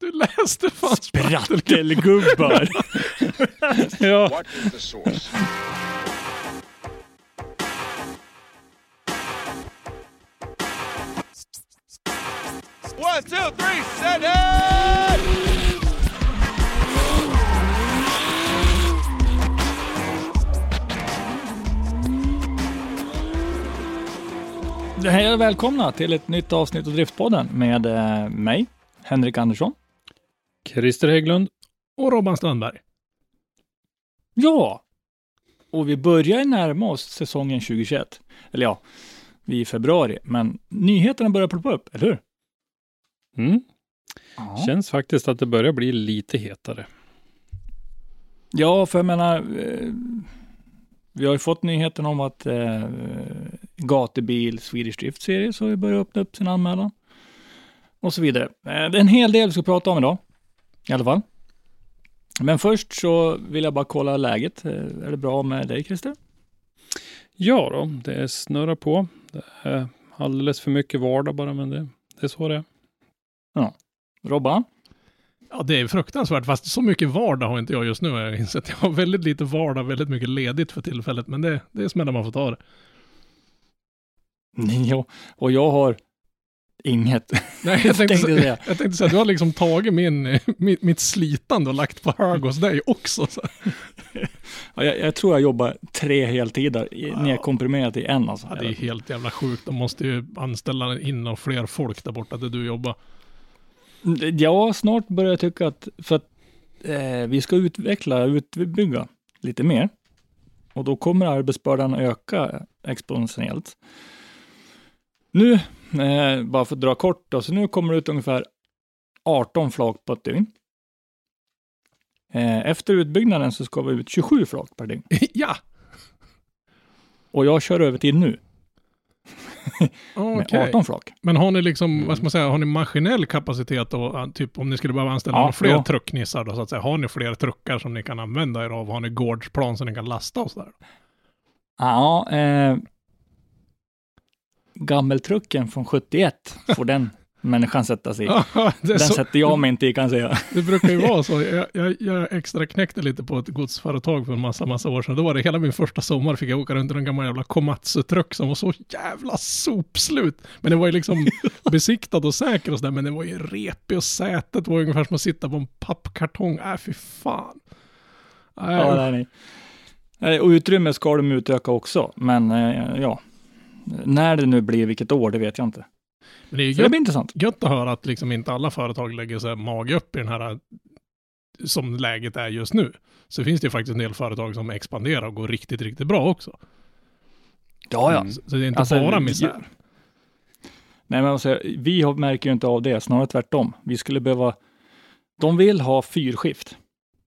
Du läste fan Sprattelgubbar! ja. One, two, three, set it! Hej och välkomna till ett nytt avsnitt av Driftpodden med eh, mig, Henrik Andersson. Christer Hägglund och Robban Strandberg. Ja, och vi börjar närma oss säsongen 2021. Eller ja, vi är i februari, men nyheterna börjar ploppa upp, eller hur? Mm. Ja. Känns faktiskt att det börjar bli lite hetare. Ja, för jag menar, eh, vi har ju fått nyheten om att eh, Gatebil Swedish Drift Series har börjat öppna upp sin anmälan. Och så vidare. Eh, det är en hel del vi ska prata om idag. I alla fall. Men först så vill jag bara kolla läget. Eh, Är det bra med dig Christer? Ja då, det snurrar på. Det är alldeles för mycket vardag bara, men det, det är så det är. Robban? Ja, det är fruktansvärt, fast så mycket vardag har inte jag just nu. har Jag insett. Jag har väldigt lite vardag, väldigt mycket ledigt för tillfället, men det, det är smällar man får ta det. Ja, och jag har inget. Nej, jag tänkte, Tänkte säga, jag tänkte säga, du har liksom tagit min, mitt, mitt slitande och lagt på hög hos dig också. Så. Ja, jag, jag tror jag jobbar tre heltider i- nedkomprimerat i en alltså. Ja, det är helt jävla sjukt. De måste ju anställa in och fler folk där borta där du jobbar. Ja, snart börjar jag tycka att, för att eh, vi ska utveckla, utbygga lite mer. Och då kommer arbetsbördan öka exponentiellt. Nu, eh, bara för att dra kort då, så nu kommer det ut ungefär 18 flak på ett dygn. Eh, efter utbyggnaden så ska vi ut 27 flak per dygn. ja, Och jag kör över till nu med okej. 18 flak. Men har ni liksom, vad ska man säga, har ni maskinell kapacitet och uh, typ om ni skulle behöva anställa Ja, några fler ja. trucknissar då så att säga. Har ni fler truckar som ni kan använda er av? Har ni gårdsplan som ni kan lasta och sådär? Ja, eh, gammeltrucken från 71 får den människan sätta sig i. Det, är Den så, sätter jag mig inte i kan jag säga. det brukar ju vara så. Jag, jag, jag extra knäckte lite på ett godsföretag för en massa, massa år sedan. Då var det hela min första sommar fick jag åka runt i en gammal jävla Komatsu-truck som var så jävla sopslut. Men det var ju liksom besiktad och säker och sådär, men det var ju repig och sätet var ungefär som att sitta på en pappkartong. Äh, fy fan. Äh, Ja, nej, nej. Nej, Och utrymme ska de utöka också, men eh, ja. När det nu blir, vilket år, det vet jag inte. Men det är ju Så det gött, blir intressant. gött att höra att liksom inte alla företag lägger sig mage upp i den här som läget är just nu. Så finns det ju faktiskt en del företag som expanderar och går riktigt, riktigt bra också. Ja, ja. Så, så det är inte Alltså, bara misär. Nej, men alltså, vi har- märker ju inte av det, snarare tvärtom. Vi skulle behöva... De vill ha fyrskift.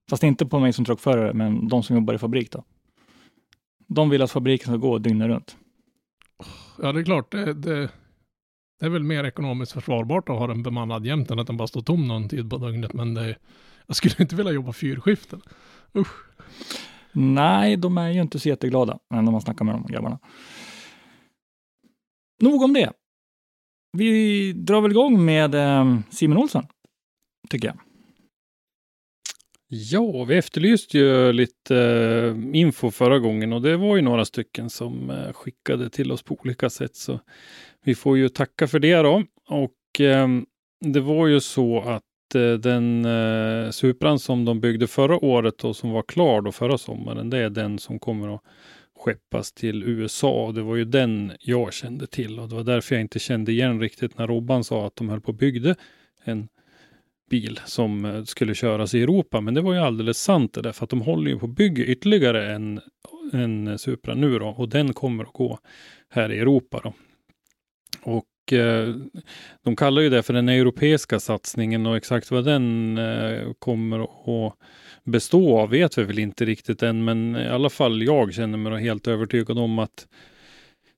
Fast inte på mig som truckförare, men de som jobbar i fabrik då. De vill att fabriken ska gå dygnet runt. Ja, det är klart. Det, det, det är väl mer ekonomiskt försvarbart att ha den bemannad jämt än att den bara står tom någon tid på dygnet. Men det, jag skulle inte vilja jobba fyrskiften. Usch. Nej, de är ju inte så jätteglada när man snackar med de grabbarna. Nog om det. Vi drar väl igång med eh, Simon Olsson, tycker jag. Ja, vi efterlyste ju lite eh, info förra gången och det var ju några stycken som eh, skickade till oss på olika sätt. Så vi får ju tacka för det då. Och eh, det var ju så att eh, den eh, Supran som de byggde förra året och som var klar då förra sommaren, det är den som kommer att skeppas till USA. Det var ju den jag kände till och det var därför jag inte kände igen riktigt när Robban sa att de höll på och byggde en bil som eh, skulle köras i Europa. Men det var ju alldeles sant det där, för att de håller ju på att bygga ytterligare en, en Supra nu då och den kommer att gå här i Europa då. Och eh, de kallar ju det för den europeiska satsningen och exakt vad den eh, kommer att bestå av vet vi väl inte riktigt än, men i alla fall jag känner mig helt övertygad om att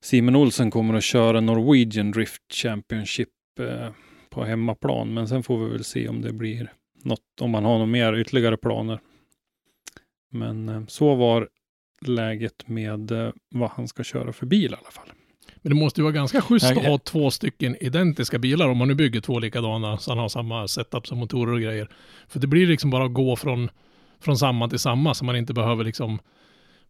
Simon Olsen kommer att köra Norwegian Drift Championship på hemmaplan. Men sen får vi väl se om det blir något, om man har några mer ytterligare planer. Men eh, så var läget med eh, vad han ska köra för bil i alla fall. Men det måste ju vara ganska schysst att ha två stycken identiska bilar om man nu bygger två likadana så han har samma setup som motorer och grejer. För det blir liksom bara att gå från, från samma till samma så man inte behöver liksom,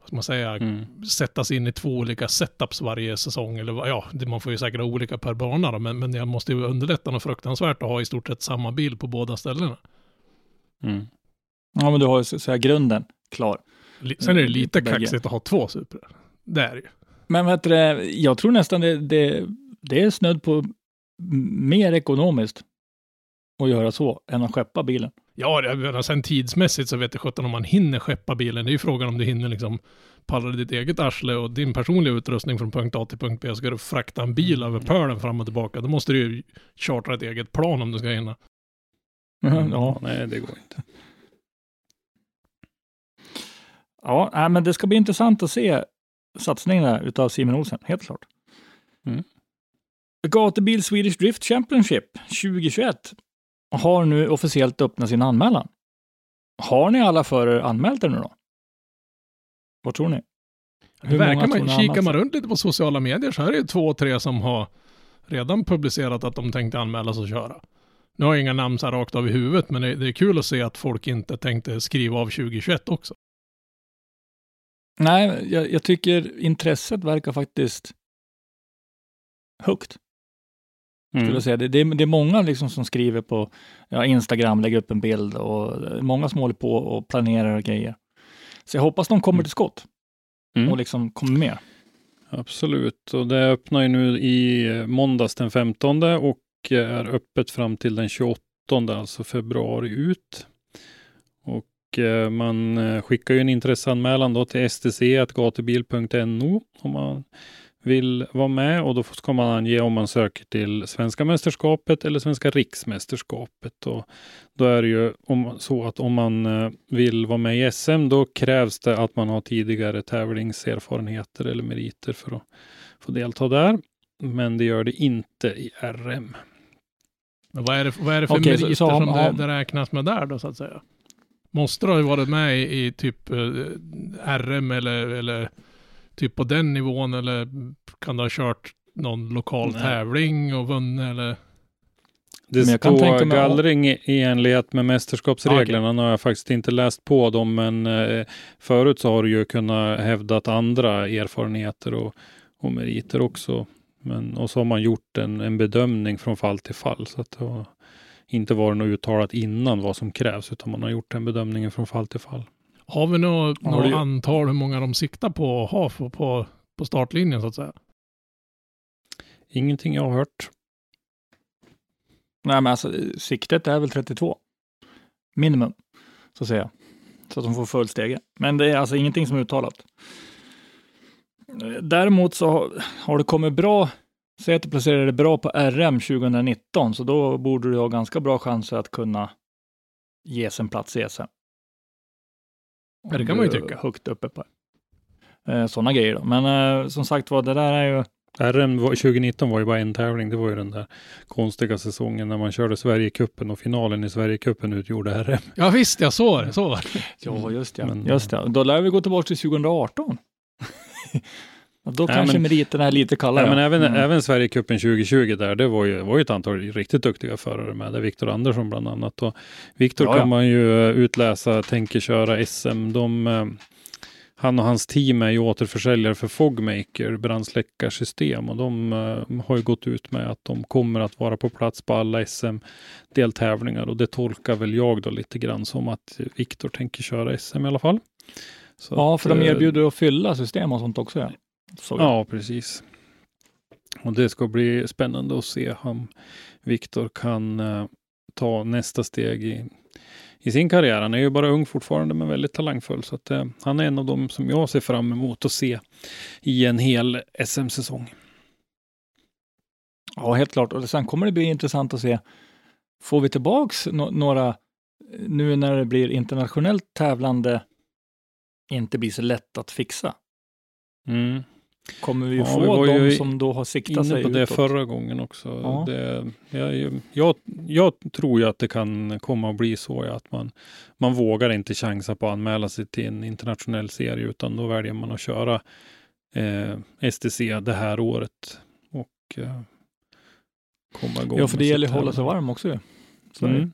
vad ska man säga, Mm. sättas in i två olika setups varje säsong. Eller ja, man får ju säkert ha olika per bana då, men, men det måste ju underlätta något fruktansvärt att ha i stort sett samma bil på båda ställena. Mm. Ja, men du har ju så att säga grunden klar. Sen är det lite Bägge. kaxigt att ha två Supra. Det är det ju. Men vet du, jag tror nästan det, det, det är snudd på mer ekonomiskt att göra så än att skeppa bilen. Ja, jag menar, sen tidsmässigt så vet jag sjutton om man hinner skeppa bilen. Det är ju frågan om du hinner liksom palla ditt eget arsle och din personliga utrustning från punkt A till punkt B. Ska du frakta en bil över pölen fram och tillbaka, då måste du ju chartra ett eget plan om du ska hinna. Ja, Nej, det går inte. ja nej, men det ska bli intressant att se satsningen där utav Simon Olsen, helt klart. Mm. Gatubil Swedish Drift Championship 2021 har nu officiellt öppnat sin anmälan. Har ni alla förare anmält er nu då? Vad tror ni? Hur Verkar man, kikar man runt lite på sociala medier så är det två, tre som har redan publicerat att de tänkte anmäla sig och köra. Nu har jag inga namn så här rakt av i huvudet, men det, det är kul att se att folk inte tänkte skriva av 2021 också. Nej, jag, jag tycker intresset verkar faktiskt högt. Skulle Mm. säga. Det, det, är, det är många liksom som skriver på ja, Instagram, lägger upp en bild och många som håller på och planerar och grejer. Så jag hoppas de kommer till skott Mm. och liksom kommer med. Absolut, och det öppnar ju nu i måndags den 15 och är öppet fram till den 28, alltså februari ut. Och eh, man skickar ju en intresseanmälan då till stc.gatubil.no om man vill vara med och då ska man ange om man söker till Svenska mästerskapet eller Svenska riksmästerskapet. Och då är det ju om, så att om man eh, vill vara med i SM då krävs det att man har tidigare tävlingserfarenheter eller meriter för att få delta där. Men det gör det inte i RM. Vad är det, vad är det för Okej, så- meriter så har- som det, det räknas med där då så att säga? Måste du ha varit med i, i typ eh, RM eller, eller typ på den nivån eller kan du ha kört någon lokal Nej. tävling och vunnit eller? Det Men jag kan står tänka mig- gallring i i enlighet med mästerskapsreglerna. Nu har jag faktiskt inte läst på dem, men eh, förut så har du ju kunnat hävdat andra erfarenheter och, och meriter också. Men, och så har man gjort en, en bedömning från fall till fall. Så att det har inte varit något uttalat innan vad som krävs, utan man har gjort den bedömningen från fall till fall. Har vi något, Har något antal hur många de siktar på att ha på, på, på startlinjen så att säga? Ingenting jag har hört. Nej, men alltså siktet är väl 32. Minimum, så att säga. Så att de får full stege. Men det är alltså ingenting som är uttalat. Däremot så har- har det kommit bra, säg att du placerar det bra på RM 2019, så då borde du ha ganska bra chanser att kunna ges en plats i SM. Ja, det kan man ju tycka. Högt uppe på sådana grejer då. Men eh, som sagt var, det där är ju RM var, 2019 var ju bara en tävling. Det var ju den där konstiga säsongen när man körde Sverigecupen och finalen i Sverigecupen utgjorde RM. Ja visst, jag såg det. Så var det. Ja, just det. Men- just det. Då lär vi gå tillbaka till 2018. Då kanske men- meriterna är lite kallare. Men även, Mm. även Sverigecupen 2020 där, det var ju, var ju ett antal riktigt duktiga förare med. Det Viktor Andersson bland annat. Viktor kan man ju eh, utläsa, tänker köra SM. De, eh, han och hans team är ju återförsäljare för Fogmaker, brandsläckarsystem. Och de eh, har ju gått ut med att de kommer att vara på plats på alla SM-deltävlingar. Och det tolkar väl jag då lite grann som att Viktor tänker köra SM i alla fall. Så Ja, att, för de eh, erbjuder att fylla system och sånt också. Ja, Så, Ja, precis. Och det ska bli spännande att se om Viktor kan eh, ta nästa steg i, i sin karriär. Han är ju bara ung fortfarande, men väldigt talangfull. Så att, eh, han är en av dem som jag ser fram emot att se i en hel SM-säsong. ja, helt klart. Och sen kommer det bli intressant att se, får vi tillbaks no- några, nu när det blir internationellt tävlande, inte blir så lätt att fixa? Mm. Kommer vi Ja, få vi de som då har siktat Inne sig på det utåt? förra gången också. Ja. Det, jag, jag, jag tror ju att det kan komma att bli så ja, att man, man vågar inte chansa på att anmäla sig till en internationell serie utan då väljer man att köra eh, STC det här året och eh, komma igång. Ja, för det gäller att hålla sig varm också. Så. Mm.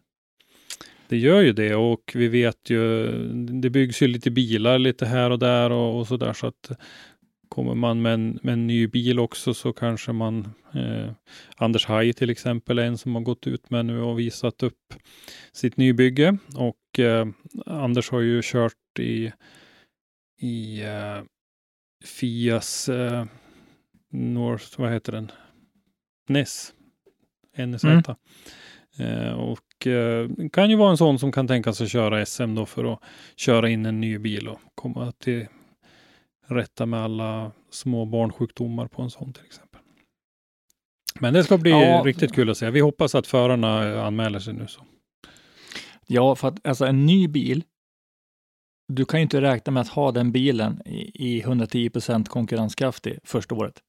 Det gör ju det och vi vet ju, det byggs ju lite bilar lite här och där och, och så där så att kommer man med en, med en ny bil också så kanske man, eh, Anders Haj till exempel är en som har gått ut med nu och visat upp sitt nybygge och eh, Anders har ju kört i, i eh, Fias eh, North, vad heter den? NES, NSZ. Mm. Eh, och eh, kan ju vara en sån som kan tänka sig köra SM då för att köra in en ny bil och komma till rätta med alla små barnsjukdomar på en sån till exempel. Men det ska bli Ja. riktigt kul att se. Vi hoppas att förarna anmäler sig nu. Så. Ja, för att alltså en ny bil, du kan ju inte räkna med att ha den bilen i, i 110% konkurrenskraftig första året.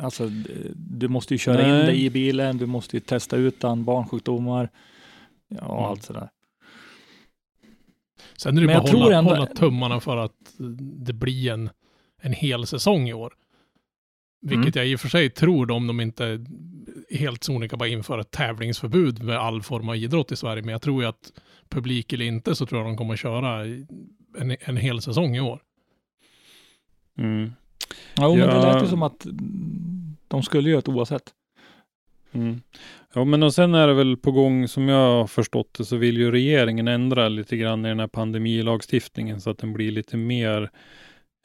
Alltså, du måste ju köra in Nej. dig i bilen, du måste ju testa ut den, barnsjukdomar, ja, Mm. allt sådär. Sen är det Men bara jag att tror hålla, ändå- hålla tummarna för att det blir en, en hel säsong i år. Vilket Mm. jag i och för sig tror om de inte helt sonika bara inför ett tävlingsförbud med all form av idrott i Sverige. Men jag tror ju att publik eller inte så tror jag de kommer att köra en, en hel säsong i år. Mm. Jo, men det Ja. lät ju som att de skulle göra det oavsett. Mm. Ja, men och sen är det väl på gång, som jag har förstått det, så vill ju regeringen ändra lite grann i den här pandemilagstiftningen så att den blir lite mer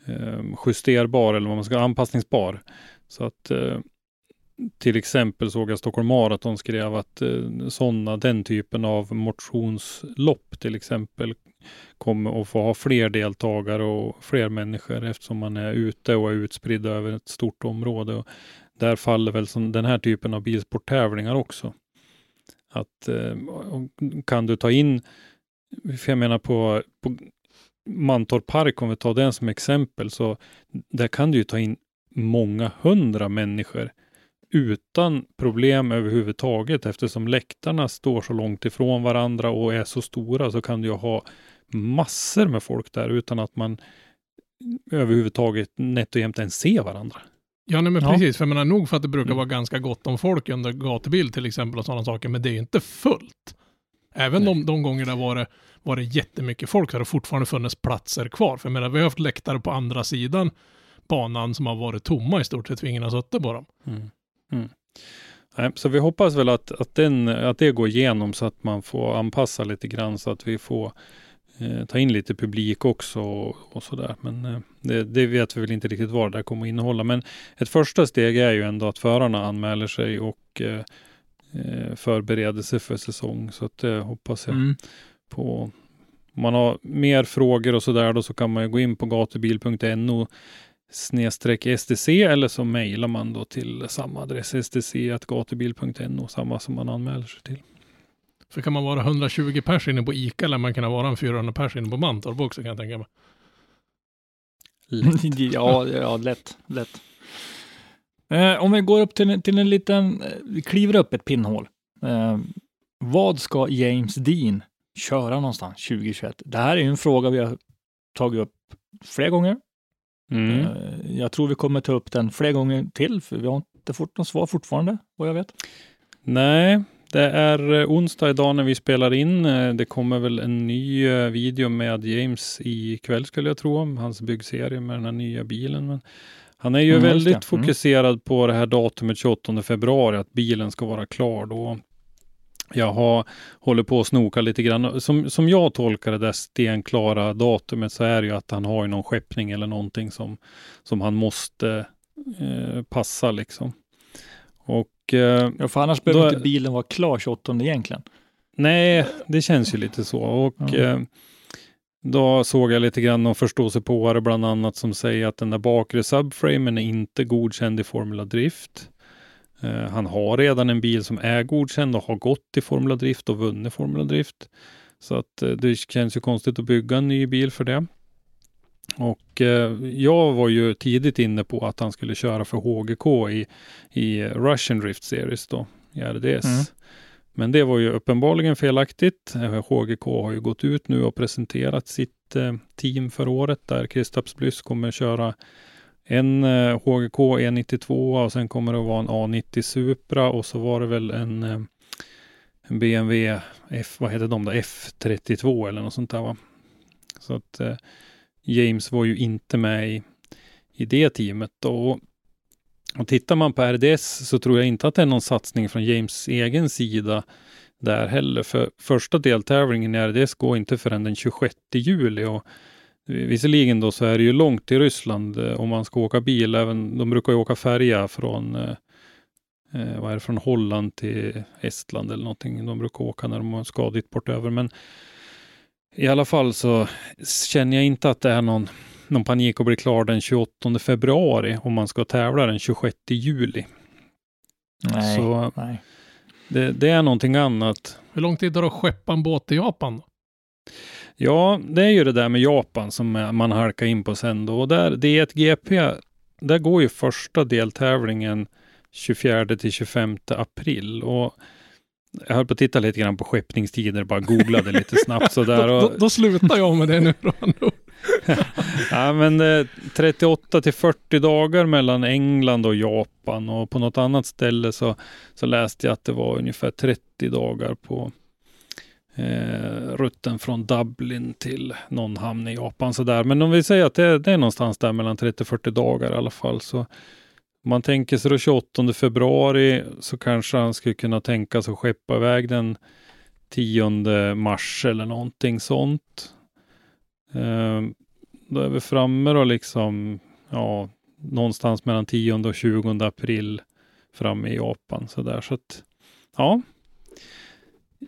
eh, justerbar eller vad man ska anpassningsbar. Så att eh, till exempel såg jag Stockholm Marathon skrev att eh, sådana, den typen av motionslopp till exempel kommer att få ha fler deltagare och fler människor eftersom man är ute och är utspridd över ett stort område. Och där faller väl som den här typen av bilsporttävlingar också. Att eh, kan du ta in, för jag menar på, på Mantorp Park, om vi tar den som exempel, så där kan du ju ta in många hundra människor utan problem överhuvudtaget eftersom läktarna står så långt ifrån varandra och är så stora så kan du ju ha massor med folk där utan att man överhuvudtaget nätt och jämt ens ser varandra. Ja, nej, men Ja. precis. För jag menar, nog för att det brukar Mm. vara ganska gott om folk under gatubil till exempel och sådana saker, men det är ju inte fullt. Även de, de gånger det har varit, varit jättemycket folk så har det fortfarande funnits platser kvar. För jag menar, vi har haft läktare på andra sidan banan som har varit tomma i stort sett, för ingen har suttit på dem. Mm. Mm. Nej, så vi hoppas väl att, att, den, att det går igenom så att man får anpassa lite grann så att vi får eh, ta in lite publik också och, och sådär. Men eh, det, det vet vi väl inte riktigt vad det där kommer att innehålla. Men ett första steg är ju ändå att förarna anmäler sig och eh, eh, förbereder sig för säsong. Så att det hoppas jag Mm. på. Om man har mer frågor och sådär då så kan man ju gå in på gatubil.no snedstreck STC eller så mejlar man då till samma adress stc.gatubil.no samma som man anmäler sig till. För kan man vara 120 pers inne på ICA eller man kan vara en 400 pers inne på Mantorp också kan jag tänka mig. ja, ja, lätt, lätt. Eh, om vi går upp till, en- till en liten, eh, vi kliver upp ett pinnhål. Eh, vad ska James Dean köra någonstans 2021? Det här är ju en fråga vi har tagit upp flera gånger. Mm. Eh, jag tror vi kommer ta upp den flera gånger till, för vi har inte fått något svar fortfarande, vad jag vet. Nej, det är eh, onsdag idag när vi spelar in. Eh, Det kommer väl en ny eh, video med James ikväll skulle jag tro, om hans byggserie med den här nya bilen. Men han är ju Mm, väldigt. Mm. fokuserad på det här datumet 28 februari, att bilen ska vara klar då. jag har hållit på att snoka lite grann. Som, som jag tolkar det där stenklara datumet så är det ju att han har ju någon skeppning eller någonting som, som han måste eh, passa liksom. Och eh, Ja, för annars behöver Då- inte bilen vara klar 28 egentligen. Nej, det känns ju lite så. Och eh, då såg jag lite grann om förståsigpåare bland annat som säger att den där bakre subframen är inte godkänd i Formula Drift. Eh, han har redan en bil som är godkänd och har gått i Formula Drift och vunnit Formula Drift. Så att det känns ju konstigt att bygga en ny bil för det. Och eh, jag var ju tidigt inne på att han skulle köra för HGK i, i Russian Drift Series då, i RDS. Mm. Men det var ju uppenbarligen felaktigt. Eh, HGK har ju gått ut nu och presenterat sitt eh, team för året där Kristaps Blyss kommer köra en eh, HGK E92 och sen kommer det att vara en A90 Supra och så var det väl en, eh, en BMW F, vad heter de då? F32 eller något sånt där va? Så att eh, James var ju inte med i, i det teamet. Och, och tittar man på RDS så tror jag inte att det är någon satsning från James egen sida där heller. För första deltävlingen i RDS går inte förrän den 26 juli. Och visserligen då så är det ju långt till Ryssland eh, om man ska åka bil. Även, de brukar ju åka färja från eh, eh, vad är det, från Holland till Estland eller någonting. De brukar åka när de har skadligt bort över. Men i alla fall så känner jag inte att det är någon, någon panik att bli klar den 28 februari om man ska tävla den 26 juli. Nej. Så Nej. det, det är någonting annat. Hur lång tid tar det att skeppa en båt till Japan? Då? Ja, det är ju det där med Japan som man halkar in på sen då. Och där, det är ett GP, där går ju första deltävlingen 24 till 25 april. Och jag höll på att titta lite grann på skeppningstider, bara googlade lite snabbt sådär. Då, Och, då, då slutar jag med det nu då. ja, men eh, 38 till 40 dagar mellan England och Japan och på något annat ställe så, så läste jag att det var ungefär 30 dagar på eh, rutten från Dublin till någon hamn i Japan sådär. Men om vi säger att det, det är någonstans där mellan 30-40 dagar i alla fall så om man tänker sig då 28 februari så kanske han skulle kunna tänka sig att skeppa iväg den 10 mars eller någonting sånt. Ehm, då är vi framme då liksom, ja, någonstans mellan 10 och 20 april framme i Japan sådär. Så att, ja.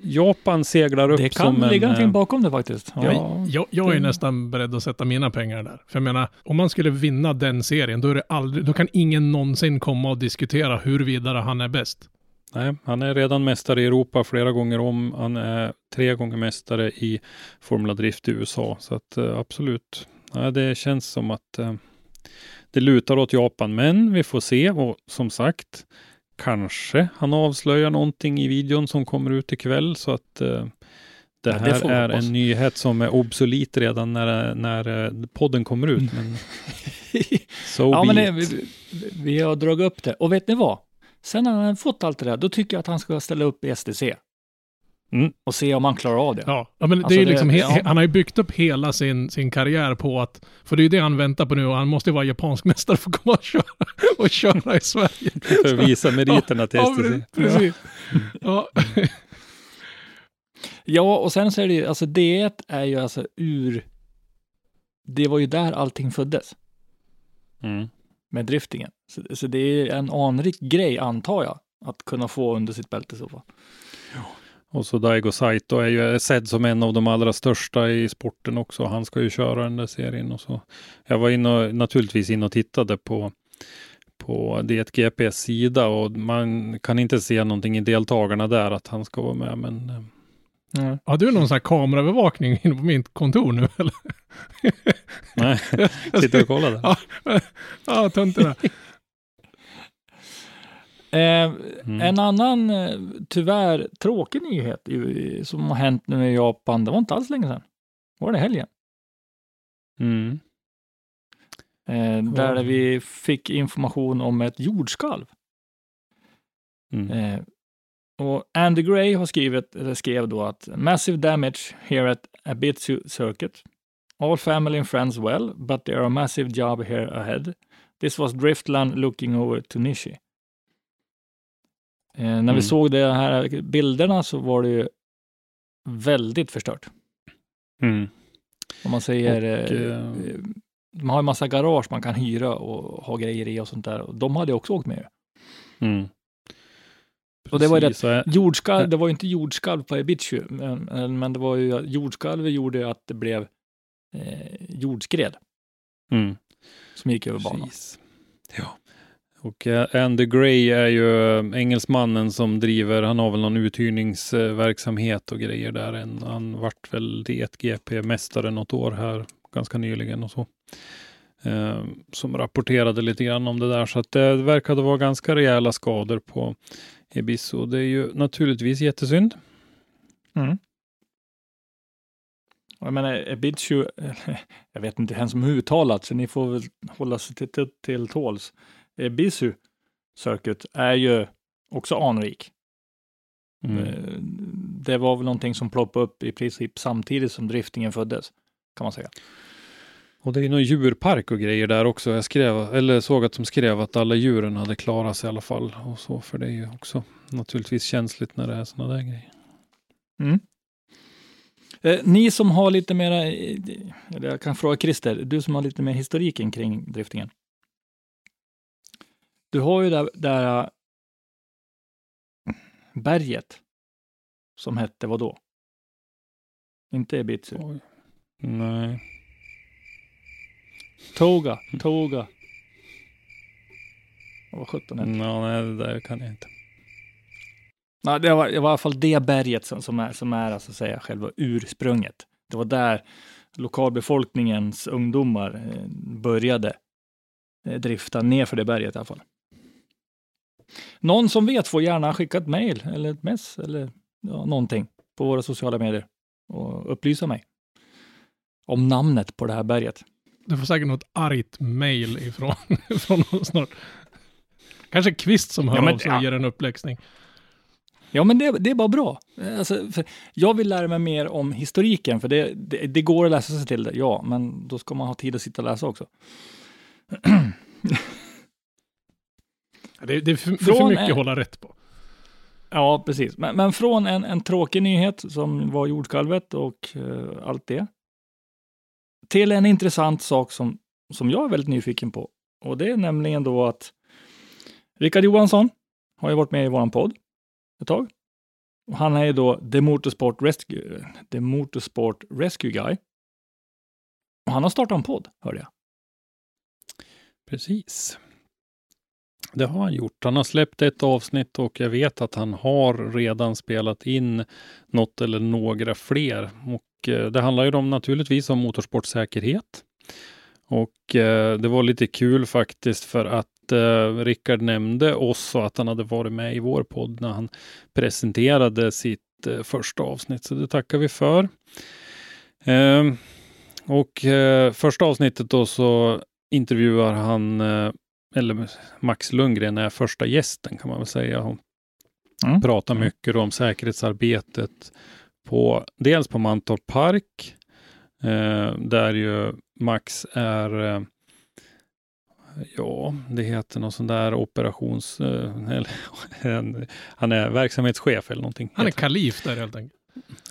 Japan seglar upp Det kan som ligga en... någonting eh, bakom det faktiskt. Ja. Ja, Jag, jag är nästan beredd att sätta mina pengar där. För jag menar, om man skulle vinna den serien, då är det aldrig, då kan ingen någonsin komma och diskutera huruvida han är bäst. Nej, han är redan mästare i Europa flera gånger om. Han är tre gånger mästare i Formula Drift i USA. Så att eh, absolut, ja, det känns som att eh, det lutar åt Japan. Men vi får se och som sagt, kanske han avslöjar någonting i videon som kommer ut ikväll så att eh, det Ja, det här vi är hoppas. en nyhet som är obsolit redan när, när eh, podden kommer ut. Men so ja, men det, vi, vi har dragit upp det. Och vet ni vad? Sen när han har fått allt det där, då tycker jag att han ska ställa upp i STC. Mm. Och se om han klarar av det. Ja, ja men det Alltså är ju det- liksom, he, ja. han har ju byggt upp hela sin, sin karriär på att, för det är ju det han väntar på nu och han måste ju vara japansk mästare för att komma och köra, och köra i Sverige. För att visa meriterna till Ja, STC. pre- precis. Ja. Ja, och sen så är det ju, alltså D1 är ju alltså ur, det var ju där allting föddes Mm. med driftingen. Så, så det är en anrik grej, antar jag, att kunna få under sitt bälte i så fall. Och så Daigo Saito är ju sedd som en av de allra största i sporten också. Han ska ju köra den där serien och så. Jag var inne och, naturligtvis inne och tittade på på D1GPs sida och man kan inte se någonting i deltagarna där att han ska vara med. Men eh, Mm. Har du någon sån här kameraövervakning inne på mitt kontor nu eller? nej, sitter och kollar där. Ja, ja tönterna. Eh, Mm. En annan, eh, tyvärr, tråkig nyhet som har hänt nu i Japan, det var inte alls länge sedan. Var det helgen? Mm. Eh, där vi fick information om ett jordskalv. Mm. Eh, och Andy Gray har skrivit, eller skrev då att massive damage here at Abitsu Circuit. All family and friends well, but there are a massive job here ahead. This was Driftland looking over to Nishi. Eh, när Mm. vi såg de här bilderna så var det ju väldigt förstört. Mm. Om man säger, Och, eh, eh, de har en massa garage man kan hyra och ha grejer i och sånt där. De hade också åkt med. Mm. Och det var ju Precis, är- Jordskalv, det var ju inte jordskalv på Ibizu, men, men det var ju jordskalv gjorde att det blev eh, jordskred Mm. som gick över banan. Precis. Ja. Och eh, Andy Gray är ju eh, engelsmannen som driver, han har väl någon uthyrningsverksamhet och grejer där. Han vart väl D1GP-mästare något år här ganska nyligen och så. Eh, som rapporterade lite grann om det där. Så att det verkade vara ganska rejäla skador på Ebisu. Det är ju naturligtvis jättesynd. Mm. Jag menar, Ibizu, jag vet inte ens om uttalat, så ni får väl hålla sig till, till, till tåls. Ibizu Circuit är ju också anrik. Mm. Eh, Det var väl någonting som ploppade upp i princip samtidigt som driftingen föddes, kan man säga. Och det är någon djurpark och grejer där också. Jag skrev, eller såg att de skrev att alla djuren hade klarat sig i alla fall. Och så, för det är ju också naturligtvis känsligt när det är sådana där grejer. Mm. Eh, ni som har lite mera, eh, eller jag kan fråga Christer, du som har lite mer historiken kring driftingen. Du har ju där, där eh, berget som hette vad då? Inte. Oj. Nej. Toga, Toga. Vad sjutton hette det? Ja, nej, det där kan jag inte. Ja, det, var, det var i alla fall det berget som, som är, som är alltså, säga, själva ursprunget. Det var där lokalbefolkningens ungdomar eh, började eh, drifta ner för det berget i alla fall. Någon som vet får gärna skicka ett mejl eller ett mess eller ja, någonting på våra sociala medier och upplysa mig om namnet på det här berget. Du får säkert något argt mail ifrån, från oss snart. Kanske Kvist som hör Ja, men- av sig och ja. ger en uppläxning. Ja, men det, det är bara bra. Alltså, jag vill lära mig mer om historiken, för det, det, det går att läsa sig till det, ja, men då ska man ha tid att sitta och läsa också. Det, det, är för, det är för mycket en- att hålla rätt på. Ja, precis. Men, men från en, en tråkig nyhet som var jordskalvet och eh, allt det, till en intressant sak som, som jag är väldigt nyfiken på. Och det är nämligen då att Rickard Johansson har ju varit med i våran podd ett tag. Och han är ju då The Motorsport Rescue, The Motorsport Rescue Guy. Och han har startat en podd, hörde jag. Precis. Det har han gjort. Han har släppt ett avsnitt och jag vet att han har redan spelat in något eller några fler. Och det handlar ju om naturligtvis om motorsportsäkerhet. Och eh, det var lite kul faktiskt för att eh, Rickard nämnde oss och att han hade varit med i vår podd när han presenterade sitt eh, första avsnitt. Så det tackar vi för. Eh, och eh, första avsnittet då så intervjuar han, eh, eller Max Lundgren är första gästen kan man väl säga. Och Mm. pratar Mm. mycket om säkerhetsarbetet på dels på Mantorp Park, eh, där ju Max är eh, Ja, det heter någon sån där operations... Eh, eller, en, han är verksamhetschef eller någonting. Han är kalif där helt enkelt.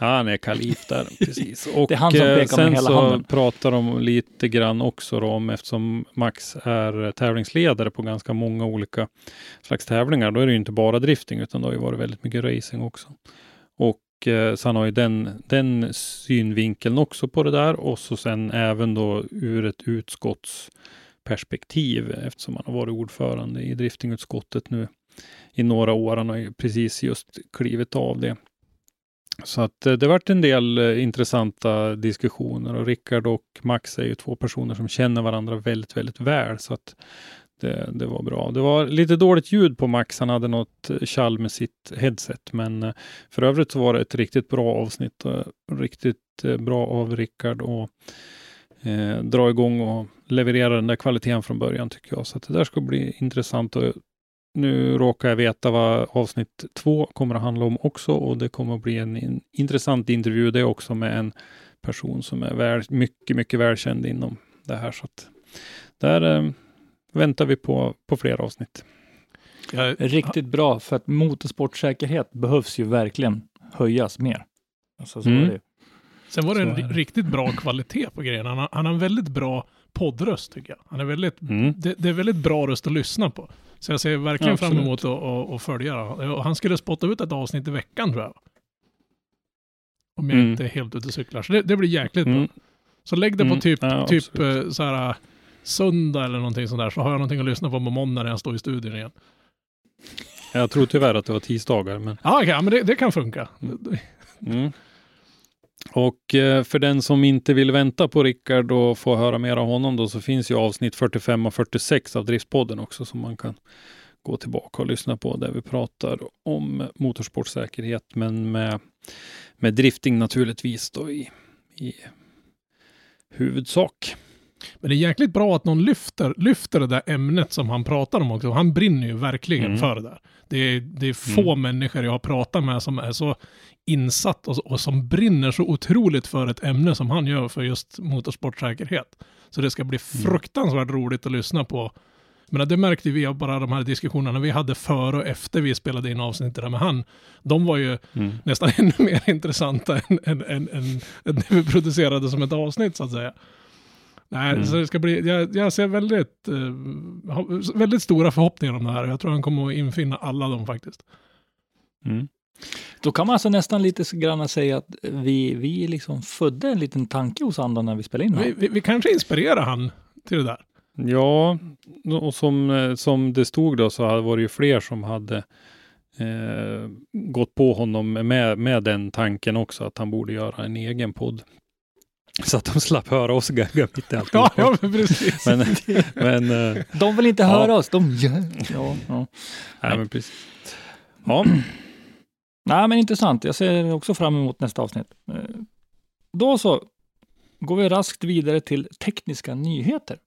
Ja, han är kalif där, precis. Och Det är han som eh, pekar med sen hela så handen. pratar de lite grann också då om, eftersom Max är tävlingsledare på ganska många olika slags tävlingar, då är det ju inte bara drifting, utan det har ju varit väldigt mycket racing också. Eh, så han har ju den, den synvinkeln också på det där och så sen även då ur ett utskottsperspektiv, eftersom han har varit ordförande i driftingutskottet nu i några år. Han har ju precis just klivit av det. Så att eh, det varit en del eh, intressanta diskussioner och Rickard och Max är ju två personer som känner varandra väldigt, väldigt väl. Så att det, det var bra. Det var lite dåligt ljud på Max. Han hade något kall tjall med sitt headset, men eh, för övrigt så var det ett riktigt bra avsnitt. och Riktigt bra av Rickard och eh, dra igång och leverera den där kvaliteten från början tycker jag. Så att det där ska bli intressant. Och nu råkar jag veta vad avsnitt två kommer att handla om också och det kommer att bli en, in, intressant intervju det också med en person som är väl, mycket, mycket välkänd inom det här. Så att där eh, väntar vi på, på fler avsnitt. Jag, Riktigt bra, för att motorsportsäkerhet behövs ju verkligen höjas mer. Alltså, så Mm. det. Sen var det en riktigt bra kvalitet på grejen. Han har, han har en väldigt bra poddröst tycker jag. Han är väldigt, Mm. det, det är väldigt bra röst att lyssna på. Så jag ser verkligen Ja, fram emot att, att, att följa. Och Han skulle spotta ut ett avsnitt i veckan tror jag. Om jag Mm. inte är helt ute och cyklar. Så det, det blir jäkligt Mm. bra. Så lägg det på Mm. typ, Ja, typ eh, så här söndag eller någonting sånt där. Så har jag någonting att lyssna på på måndag när jag står i studion igen. Jag tror tyvärr att det var tisdagar, men Ja, okej, men det, det kan funka. Mm. Och eh, för den som inte vill vänta på Rickard och få höra mer av honom då så finns ju avsnitt 45 och 46 av Driftspodden också som man kan gå tillbaka och lyssna på där vi pratar om motorsportsäkerhet men med, med drifting naturligtvis då i, i huvudsak. Men det är jäkligt bra att någon lyfter, lyfter det där ämnet som han pratar om också. Han brinner ju verkligen Mm. för det där. Det är, det är få människor jag har pratat med som är så insatt och, och som brinner så otroligt för ett ämne som han gör för just motorsportsäkerhet. Så det ska bli fruktansvärt roligt att lyssna på. Men det märkte vi av bara de här diskussionerna vi hade före och efter vi spelade in avsnittet där med han. De var ju Mm. nästan ännu mer intressanta än, än, än, än, än det vi producerade som ett avsnitt så att säga. Nej, Mm. så det ska bli, jag, jag ser väldigt, eh, väldigt stora förhoppningar om det här. Jag tror han kommer att infinna alla dem faktiskt. Mm. Då kan man alltså nästan lite så grann säga att vi, vi liksom födde en liten tanke hos andra när vi spelade in Vi, vi, vi kanske inspirerar han till det där. Ja, och som, eh, som det stod då så var det ju fler som hade eh, gått på honom med, med den tanken också att han borde göra en egen podd. Så att de slapp höra oss gagga mitt i alltihop. Ja, ja men precis. Men, men, eh, De vill inte Ja. höra oss, de gör... Ja, ja. nej, men precis. Ja, Nej, men intressant. Jag ser också fram emot nästa avsnitt. Eh, Då så går vi raskt vidare till tekniska nyheter.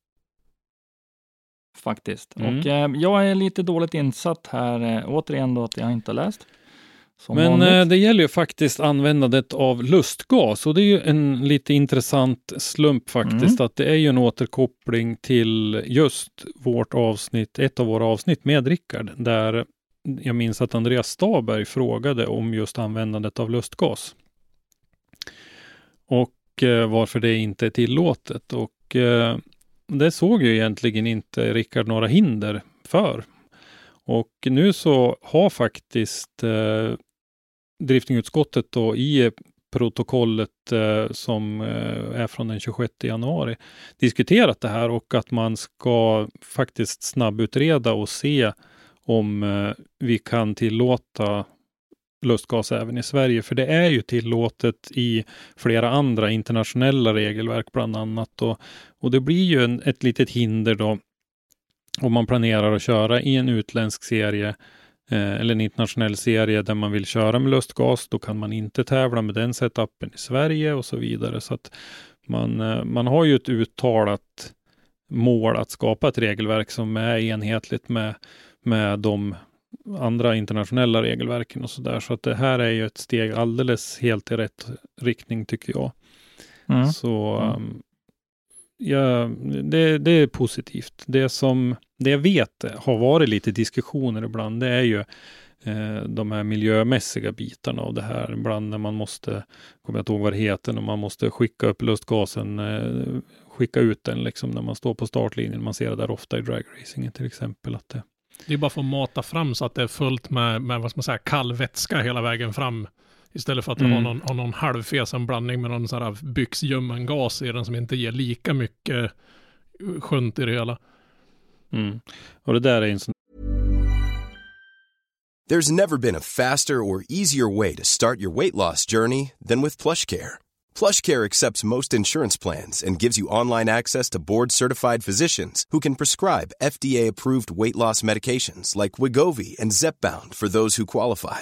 Faktiskt. Mm. Och eh, jag är lite dåligt insatt här. Eh, återigen då att jag inte har läst. Som men vanligt. eh, det gäller ju faktiskt användandet av lustgas och det är ju en lite intressant slump faktiskt att det är ju en återkoppling till just vårt avsnitt, ett av våra avsnitt med Rickard, där jag minns att Andreas Staberg frågade om just användandet av lustgas. Och eh, varför det inte är tillåtet. Och eh, det såg ju egentligen inte Rickard några hinder för. Och nu så har faktiskt eh, driftingutskottet då i protokollet eh, som eh, är från den 26 januari diskuterat det här och att man ska faktiskt snabbutreda och se om eh, vi kan tillåta lustgas även i Sverige. För det är ju tillåtet i flera andra internationella regelverk bland annat. Och, och det blir ju en, ett litet hinder då om man planerar att köra i en utländsk serie eh, eller en internationell serie där man vill köra med lustgas. Då kan man inte tävla med den setupen i Sverige och så vidare. Så att man, eh, man har ju ett uttalat mål att skapa ett regelverk som är enhetligt med, med de andra internationella regelverken och så där. Så att det här är ju ett steg alldeles helt i rätt riktning tycker jag. Mm. Så Mm ja, det, det är positivt. Det som det jag vet har varit lite diskussioner ibland, det är ju eh, de här miljömässiga bitarna av det här. Ibland när man måste, kommer jag inte ihåg vad det heter, när man måste skicka upp lustgasen, eh, skicka ut den liksom när man står på startlinjen. Man ser det där ofta i dragracingen till exempel. Att det, Det är bara för att mata fram så att det är fullt med, med vad ska man säga, kall vätska hela vägen fram. Istället för att Mm. har någon, har någon halvfesen blandning med någon sån här byxljummen gas i den som inte ger lika mycket eh, skönt i det hela. mm. Och det där är en sån There's never been a faster or easier way to start your weight loss journey than with PlushCare. PlushCare accepts most insurance plans and gives you online access to board-certified physicians who can prescribe FDA-approved weight loss medications like Wigovi and Zepbound for those who qualify.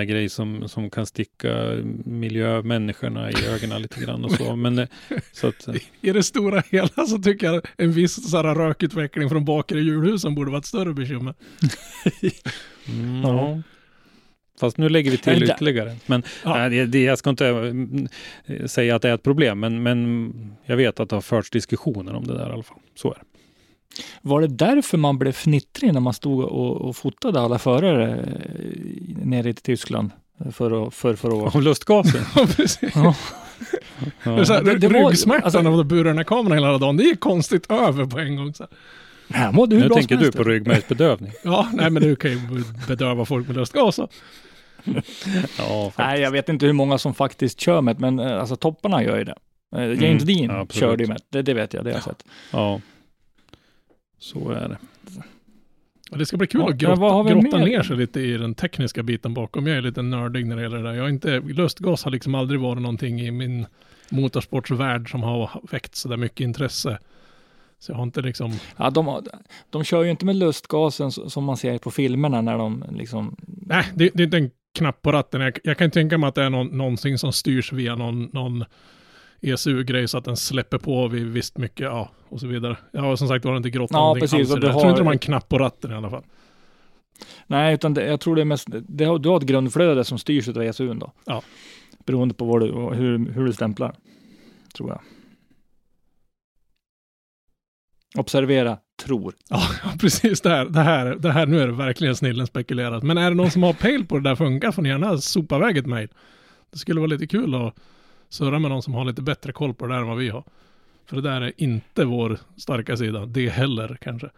En grej som, som kan sticka miljömänniskorna i ögonen lite grann och så. Men, eh, så att, eh, I det stora hela så tycker jag en viss så här, rökutveckling från bakre julhusen borde vara ett större bekymmer. mm, ja. Fast nu lägger vi till ytterligare. Men Ja. nej, det, jag ska inte säga att det är ett problem, men, men jag vet att det har förts diskussioner om det där i alla fall. Så är det. Var det därför man blev fnittrig när man stod och, och fotade alla förare eh, nere i Tyskland för, att- för, för år? Om lustgasen. Ja, precis. Ja. Det är så här, Det- det ryggsmärtan alltså- av att bura den här kameran hela dagen, det gick konstigt över på en gång. Så. här. Här mådde hur Nu bra tänker du på ryggmärgsbedövning. Ja, nej men du kan ju bedöva folk med lustgas. Ja, faktiskt. Nej, jag vet inte hur många som faktiskt kör med det, men eh, alltså topparna gör ju det. Eh, James Mm, Dean absolut. körde ju med det, det vet jag, det har jag sett. Ja, så är det. Och det ska bli kul Ja, att grotta, grotta ner sig lite i den tekniska biten bakom. Jag är lite nördig när det gäller det där. Jag har inte, lustgas har liksom aldrig varit någonting i min motorsportsvärld som har väckt så där mycket intresse. Så jag har inte liksom, Ja, de, de kör ju inte med lustgasen som man ser på filmerna när de liksom... nej det, det är inte en knapp på ratten. Jag, jag kan tänka mig att det är någon, någonting som styrs via någon, någon ECU-grej så att den släpper på vid visst mycket, ja, och så vidare. Har som sagt var inte grottat Ja, precis, alls det. du Jag tror inte har- de har en knapp på ratten i alla fall. Nej, utan det, jag tror det är mest... Det har, du har ett grundflöde som styrs av ECUn då. Ja. Beroende på vad du, hur, hur du stämplar, tror jag. Observera, tror. Ja, precis. Det här, det, här, det här, nu är det verkligen snillen spekulerat. Men är det någon som har pejl på det där funkar får ni gärna sopa iväg ett mejl. Det skulle vara lite kul att surra med någon som har lite bättre koll på det där än vad vi har. För det där är inte vår starka sida. Det heller kanske.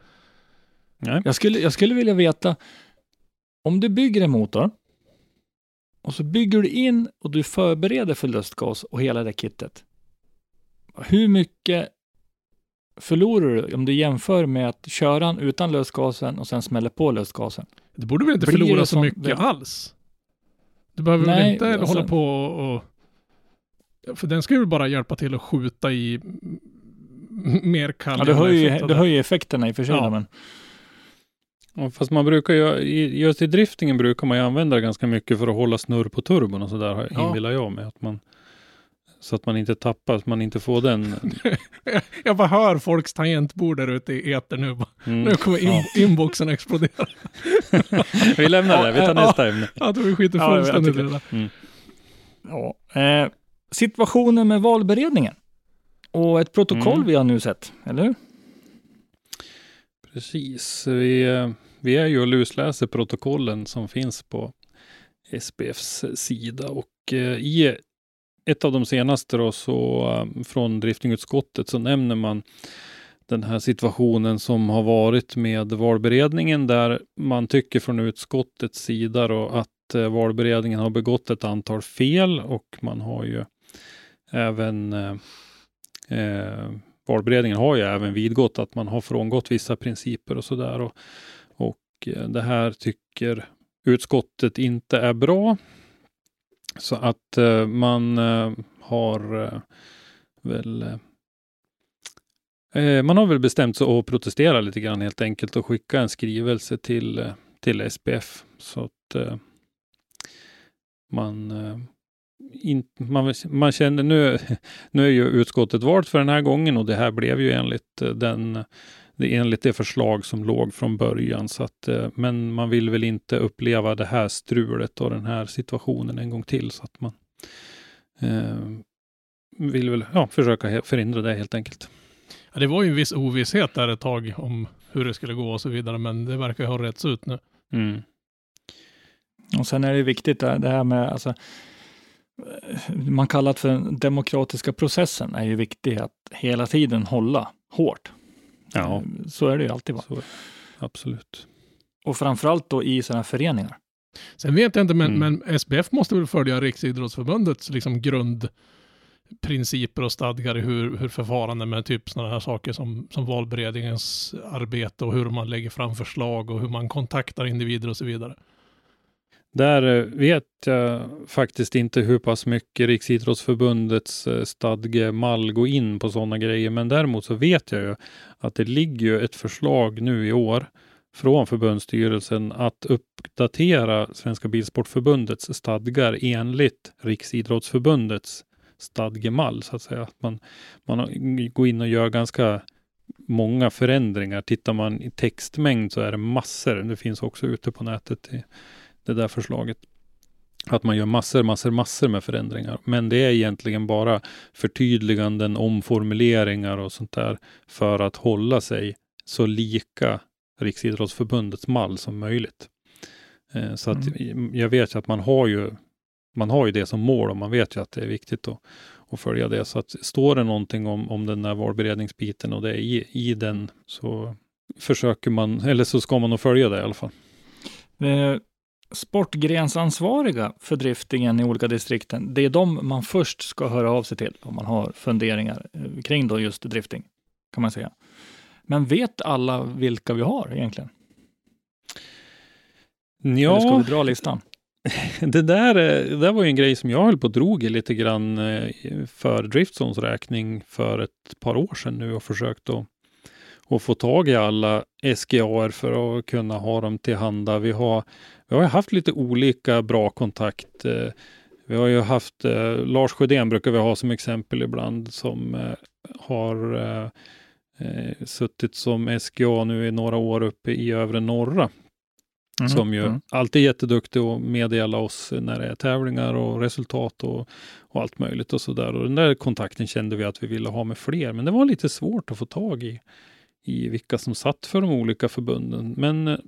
Nej. Jag skulle, jag skulle vilja veta, om du bygger en motor och så bygger du in och du förbereder för lustgas och hela det kittet. Hur mycket förlorar du om du jämför med att köra den utan lustgasen och sen smäller på lustgasen? Det borde väl inte Blir förlora så mycket det- alls? Du behöver väl Nej, inte alltså- hålla på och... För den ska ju bara hjälpa till att skjuta i mer kall. Ja, du höjer, du höjer effekterna i och för sig, Ja. men Ja, fast man brukar ju, just i driftingen brukar man ju använda det ganska mycket för att hålla snurr på turbon och sådär, Ja. inbillar jag mig. Att man, så att man inte tappar, att man inte får den. Jag bara hör folks tangentbord där ute i etern nu. Mm. Nu kommer in, Ja. inboxen explodera. Vi lämnar det, vi tar Ja. nästa ämne. Jag tror vi skiter Ja, fullständigt i det där. ja. Eh, situationen med valberedningen och ett protokoll Mm. vi har nu sett, eller hur? Precis, vi, vi är ju och lusläser protokollen som finns på SPFs sida och eh, i ett av de senaste då, så, eh, från driftingutskottet så nämner man den här situationen som har varit med valberedningen där man tycker från utskottets sida då att eh, valberedningen har begått ett antal fel och man har ju även eh, eh, valberedningen har ju även vidgått att man har frångått vissa principer och sådär. Och, och eh, det här tycker utskottet inte är bra. Så att eh, man eh, har eh, väl eh, eh, man har väl bestämt sig att protestera lite grann helt enkelt och skicka en skrivelse till, till SPF. Så att eh, man eh, in, man, man känner nu, nu är ju utskottet valt för den här gången och det här blev ju enligt eh, den det enligt det förslag som låg från början. Så att, eh, men man vill väl inte uppleva det här strulet och den här situationen en gång till. Så att man eh, vill väl ja, försöka förhindra det helt enkelt. Ja, det var ju en viss ovisshet där ett tag om hur det skulle gå och så vidare, men det verkar ju ha rätts ut nu. Mm. Och sen är det viktigt det det här med, alltså, man kallar det för den demokratiska processen, är ju viktig att hela tiden hålla hårt. Ja, Eh, Så är det ju alltid. Va? så, absolut. Och framförallt då i sådana föreningar. Sen vet jag inte, men, Mm. men SBF måste väl följa Riksidrottsförbundets liksom grund principer och stadgar i hur, hur förfarande med typ sådana här saker som, som valberedningens arbete och hur man lägger fram förslag och hur man kontaktar individer och så vidare. Där eh, vet jag faktiskt inte hur pass mycket Riksidrottsförbundets eh, stadgemall går in på sådana grejer, men däremot så vet jag ju att det ligger ju ett förslag nu i år från förbundsstyrelsen att uppdatera Svenska Bilsportförbundets stadgar enligt Riksidrottsförbundets stadgemall så att säga. Man, man går in och gör ganska många förändringar. Tittar man i textmängd så är det massor. Det finns också ute på nätet i det där förslaget. Att man gör massor, massor, massor med förändringar. Men det är egentligen bara förtydliganden, omformuleringar och sånt där för att hålla sig så lika Riksidrottsförbundets mall som möjligt. Eh, så att mm. jag vet ju att man har ju man har ju det som mål och man vet ju att det är viktigt att, att följa det. Så att står det någonting om, om den där valberedningsbiten och det är i, i den så försöker man, eller så ska man nog följa det i alla fall. Sportgrensansvariga för driftingen i olika distrikten, det är de man först ska höra av sig till om man har funderingar eh, kring då just drifting, kan man säga. Men vet alla vilka vi har egentligen? Ja, Eller ska vi dra listan? det där, eh, det där var ju en grej som jag höll på att drog i lite grann eh, för Driftzones räkning för ett par år sedan nu och försökt att, att få tag i alla SGAR för att kunna ha dem till handa. Vi har, vi har haft lite olika bra kontakt. Eh, vi har ju haft, Lars Sjödén brukar vi ha som exempel ibland som har suttit som SGA nu i några år uppe i övre norra Mm, som ju mm. alltid är jätteduktig att meddela oss när det är tävlingar och resultat och, och allt möjligt och sådär. Och den där kontakten kände vi att vi ville ha med fler, men det var lite svårt att få tag i, i vilka som satt för de olika förbunden. Men eh,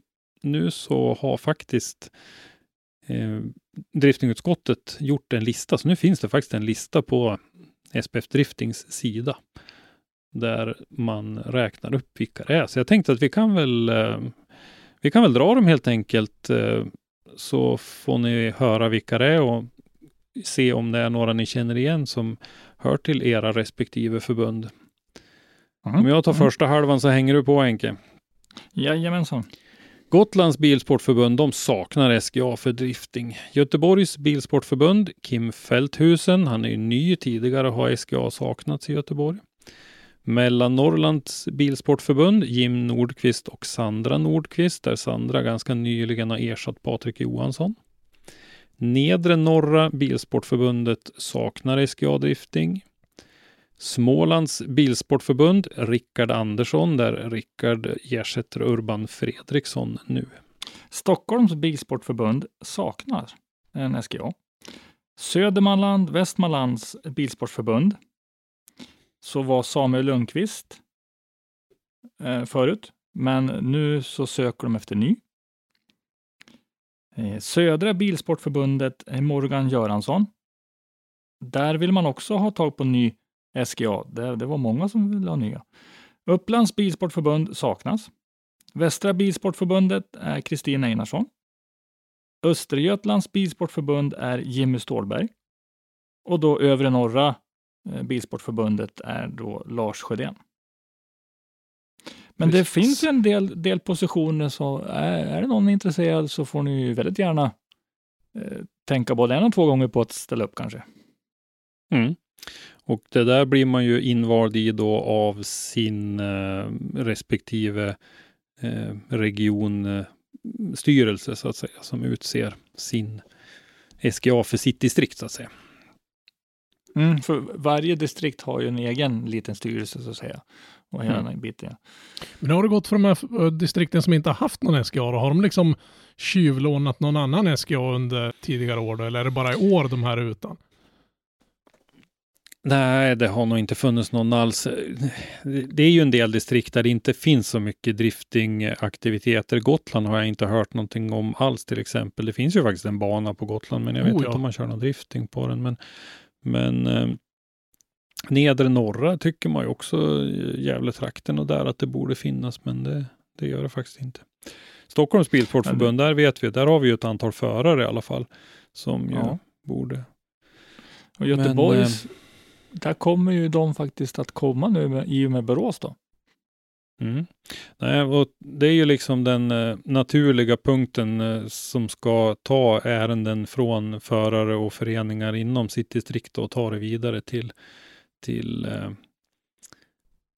nu så har faktiskt eh, driftingutskottet gjort en lista, så nu finns det faktiskt en lista på SPF Driftings sida där man räknar upp vilka det är. Så jag tänkte att vi kan väl eh, vi kan väl dra dem helt enkelt eh, så får ni höra vilka det är och se om det är några ni känner igen som hör till era respektive förbund. Mm. Om jag tar mm. första halvan så hänger du på Henke. Jajamensan. Gotlands bilsportförbund, de saknar SGA för drifting. Göteborgs bilsportförbund, Kim Fälthusen, han är ju ny, tidigare har SGA saknats i Göteborg. Mellannorrlands bilsportförbund, Jim Nordqvist och Sandra Nordqvist, där Sandra ganska nyligen har ersatt Patrik Johansson. Nedre norra bilsportförbundet saknar SGA-drifting. Smålands bilsportförbund, Rickard Andersson, där Rickard ersätter Urban Fredriksson nu. Stockholms bilsportförbund saknar en SGA. Södermanland, Västmanlands bilsportförbund så var Samuel Lundqvist eh, förut, men nu så söker de efter ny. Eh, Södra Bilsportförbundet eh, Morgan Göransson. Där vill man också ha tag på ny SGA. Det, det var många som ville ha nya. Upplands Bilsportförbund saknas. Västra Bilsportförbundet är Kristina Einarsson. Östergötlands Bilsportförbund är Jimmy Stålberg. Och då övre norra Eh, Bilsportförbundet är då Lars Sjödén. Men Precis. det finns en del, del positioner, så är, är det någon intresserad så får ni ju väldigt gärna eh, tänka både en och två gånger på att ställa upp kanske. Mm. Och det där blir man ju invald i då av sin eh, respektive eh, regionstyrelse så att säga, som utser sin SGA för sitt distrikt så att säga. Mm, för varje distrikt har ju en egen liten styrelse så att säga. Och hela mm. den biten. Men har det gått för de här distrikten som inte har haft någon SGA? Då? Har de liksom tjuvlånat någon annan SGA under tidigare år då? Eller är det bara i år de här är utan? Nej, det har nog inte funnits någon alls. Det är ju en del distrikt där det inte finns så mycket driftingaktiviteter. Gotland har jag inte hört någonting om alls till exempel. Det finns ju faktiskt en bana på Gotland, men jag vet oh, ja. inte om man kör någon drifting på den. Men men eh, nedre norra tycker man ju också Gävletrakten och där att det borde finnas, men det, det gör det faktiskt inte. Stockholms Bilsportförbund, där vet vi, där har vi ju ett antal förare i alla fall som ju ja. borde. Och Göteborgs, där kommer ju de faktiskt att komma nu med, i och med Borås då. Mm. Nej, och det är ju liksom den eh, naturliga punkten eh, som ska ta ärenden från förare och föreningar inom sitt distrikt och ta det vidare till, till eh,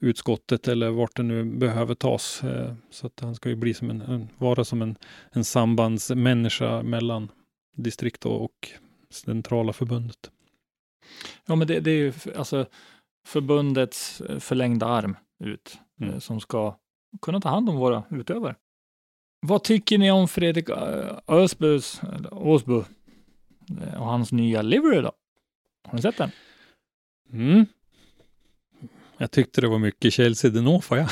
utskottet eller vart det nu behöver tas. Eh, så att han ska ju bli som en, en, vara som en, en sambandsmänniska mellan distrikt och, och centrala förbundet. Ja, men det, det är ju alltså förbundets eh, förlängda arm ut Mm. eh, som ska kunna ta hand om våra utövare. Vad tycker ni om Fredrik eh, Ösbus, eller Åsbu och hans nya livery då? Har ni sett den? Mm. Jag tyckte det var mycket Chelsea Denofa, ja.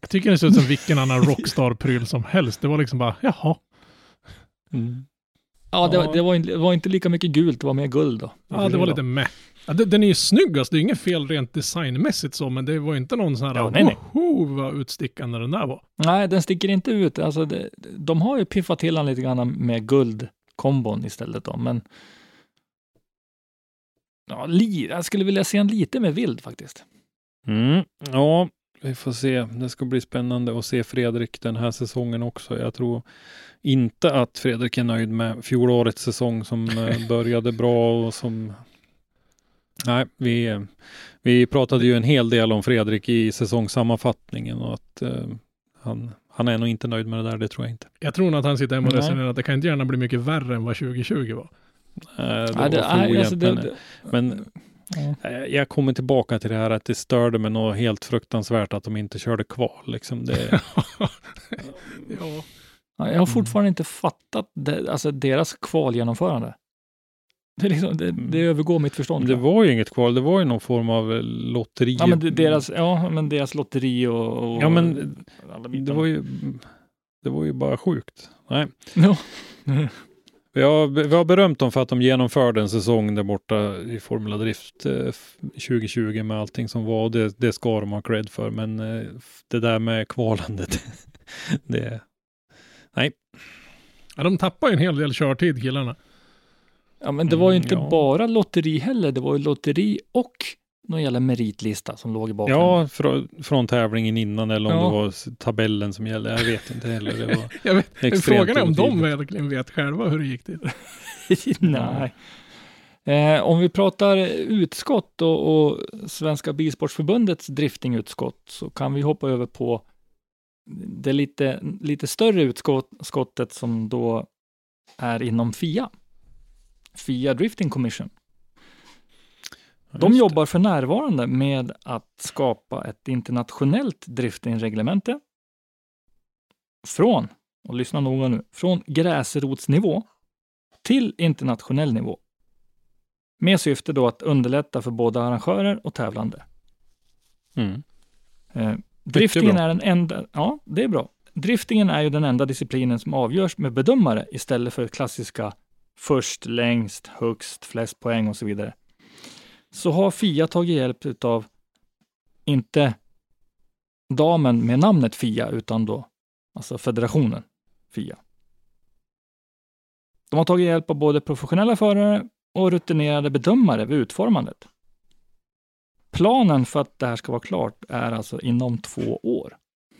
Jag tycker det ser ut som vilken annan Rockstar-pryl som helst. Det var liksom bara, jaha. Mm. Ja, det, Ja. var- det, var, inte- det var inte lika mycket gult, det var mer guld då. Ja, det var lite meh. Ja, den är ju snygg, alltså. det är inget fel rent designmässigt så, men det var inte någon sån här, Ja, nej, nej. woho, vad utstickande den där var. Nej, den sticker inte ut. Alltså, det, de har ju piffat till den lite grann med guldkombon istället då, men ja, li, jag skulle vilja se en lite mer vild faktiskt. Mm. Ja, vi får se. Det ska bli spännande att se Fredrik den här säsongen också. Jag tror inte att Fredrik är nöjd med fjolårets säsong som eh, började bra och som Nej, vi, vi pratade ju en hel del om Fredrik i säsongssammanfattningen och att eh, han, han är nog inte nöjd med det där, det tror jag inte. Jag tror nog att han sitter hemma och resonerar att det kan inte gärna bli mycket värre än vad 2020 var. Det Nej, det, var för nej, alltså, det, men- det, men ja. Eh, Jag kommer tillbaka till det här att det störde mig något helt fruktansvärt att de inte körde kval. Liksom det, ja. Ja, jag har fortfarande inte fattat det, alltså deras kvalgenomförande. Det, liksom, det, det övergår mitt förstånd. det var ju inget kval, det var ju någon form av eh, lotteri. ja, men deras, ja, men deras lotteri och... och Ja, men alla det var ju, det var ju bara sjukt. Nej. Ja. Vi har, vi har berömt dem för att de genomförde en säsong där borta i Formula Drift eh, f- 2020 med allting som var. Det, det ska de ha cred för, men eh, det där med kvalandet, det... ja, de tappar ju en hel del körtid killarna. ja, men det var ju Mm, inte ja. bara lotteri heller. Det var ju lotteri och någon jävla meritlista som låg i bakgrunden. Ja, från, från tävlingen innan eller om Ja. det var tabellen som gällde. Jag vet inte heller. Det var Jag vet, frågan är om de verkligen vet själva hur det gick till. Nej. Eh, om vi pratar utskott och, och Svenska Bilsportförbundets driftingutskott så kan vi hoppa över på det lite, lite större utskottet som då är inom FIA. FIA Drifting Commission. De jobbar för närvarande med att skapa ett internationellt driftingreglemente från, och lyssna noga nu, från gräsrotsnivå till internationell nivå. Med syfte då att underlätta för både arrangörer och tävlande. Mm. Eh, driftingen bra. är den enda, ja det är bra. Driftingen är ju den enda disciplinen som avgörs med bedömare istället för klassiska först, längst, högst, flest poäng och så vidare. Så har FIA tagit hjälp av inte damen med namnet FIA utan då alltså federationen FIA. De har tagit hjälp av både professionella förare och rutinerade bedömare vid utformandet. Planen för att det här ska vara klart är alltså inom två år.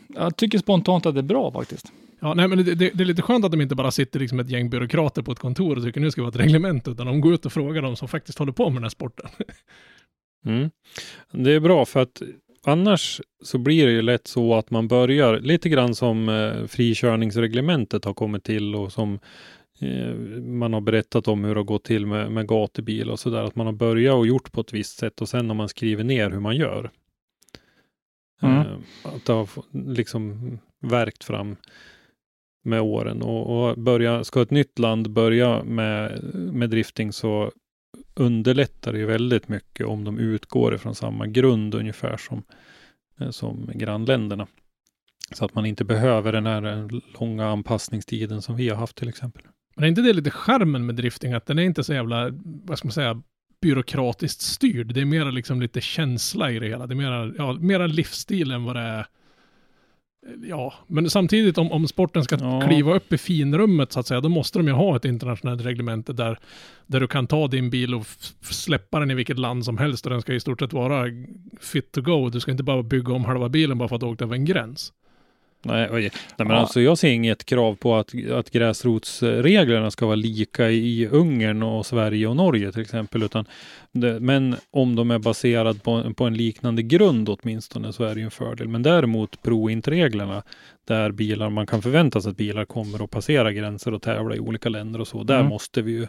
Jag tycker spontant att det är bra faktiskt. Ja, nej, men det, det, det är lite skönt att de inte bara sitter liksom ett gäng byråkrater på ett kontor och tycker nu ska det vara ett reglement, utan de går ut och frågar de som faktiskt håller på med den här sporten. Mm. Det är bra för att annars så blir det ju lätt så att man börjar lite grann som eh, frikörningsreglementet har kommit till och som eh, man har berättat om hur det har gått till med, med gatubil och sådär. Att man har börjat och gjort på ett visst sätt och sen har man skrivit ner hur man gör. Mm. Eh, att det har liksom verkt fram med åren och, och börja, ska ett nytt land börja med, med drifting så underlättar det ju väldigt mycket om de utgår ifrån samma grund ungefär som, eh, som grannländerna. Så att man inte behöver den här eh, långa anpassningstiden som vi har haft till exempel. Men är inte det lite charmen med drifting, att den är inte så jävla, vad ska man säga, byråkratiskt styrd. Det är mer liksom lite känsla i det hela. Det är mera, ja, mera livsstil än vad det är Ja, men samtidigt om, om sporten ska Ja. kliva upp i finrummet så att säga, då måste de ju ha ett internationellt reglemente där, där du kan ta din bil och släppa den i vilket land som helst och den ska i stort sett vara fit to go. Du ska inte bara bygga om halva bilen bara för att du åkt över en gräns. Nej. Nej men Ja. alltså jag ser inget krav på att, att gräsrotsreglerna ska vara lika i Ungern och Sverige och Norge till exempel. Utan det, men om de är baserade på, på en liknande grund åtminstone så är det ju en fördel. Men däremot pro-int-reglerna där bilar, man kan förvänta sig att bilar kommer att passera gränser och tävla i olika länder och så. Där Mm. måste vi ju,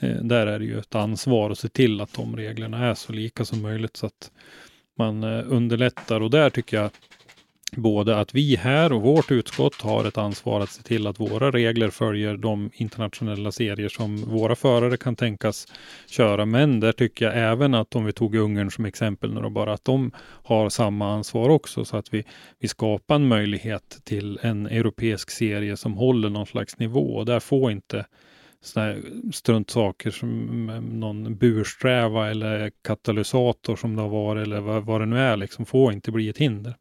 eh, där är det ju ett ansvar att se till att de reglerna är så lika som möjligt så att man eh, underlättar och där tycker jag både att vi här och vårt utskott har ett ansvar att se till att våra regler följer de internationella serier som våra förare kan tänkas köra. Men där tycker jag även att om vi tog Ungern som exempel nu då bara att de har samma ansvar också så att vi, vi skapar en möjlighet till en europeisk serie som håller någon slags nivå och där får inte såna här struntsaker som mm, någon bursträva eller katalysator som det har varit eller vad, vad det nu är liksom får inte bli ett hinder.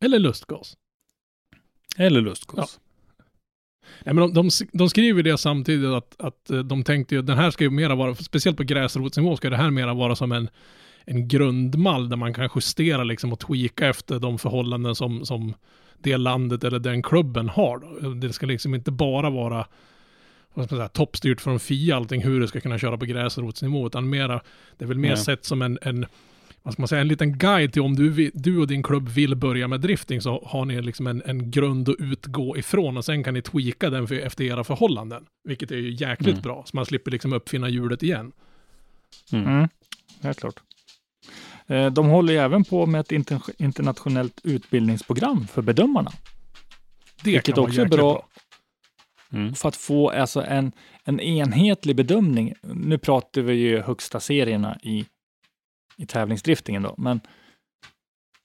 Eller lustgas. Eller lustgas. Nej, men de, de, de skriver det samtidigt att, att eh, de tänkte ju, den här ska ju mera vara, speciellt på gräsrotsnivå ska det här mera vara som en, en grundmall där man kan justera liksom och tweaka efter de förhållanden som, som det landet eller den klubben har. Då. Det ska liksom inte bara vara säga, toppstyrt från FIA allting hur det ska kunna köra på gräsrotsnivå, utan mera, det är väl mer Nej. sett som en, en vad ska man säga, en liten guide till om du, du och din klubb vill börja med drifting så har ni liksom en, en grund att utgå ifrån och sen kan ni tweaka den för, efter era förhållanden. Vilket är ju jäkligt Mm. bra, så man slipper liksom uppfinna hjulet igen. Mm. Mm, helt klart. Eh, De håller ju även på med ett inter- internationellt utbildningsprogram för bedömarna. Det Vilket också är jäkligt bra. Mm. För att få alltså en, en enhetlig bedömning. Nu pratar vi ju högsta serierna i, i tävlingsdriftingen då, men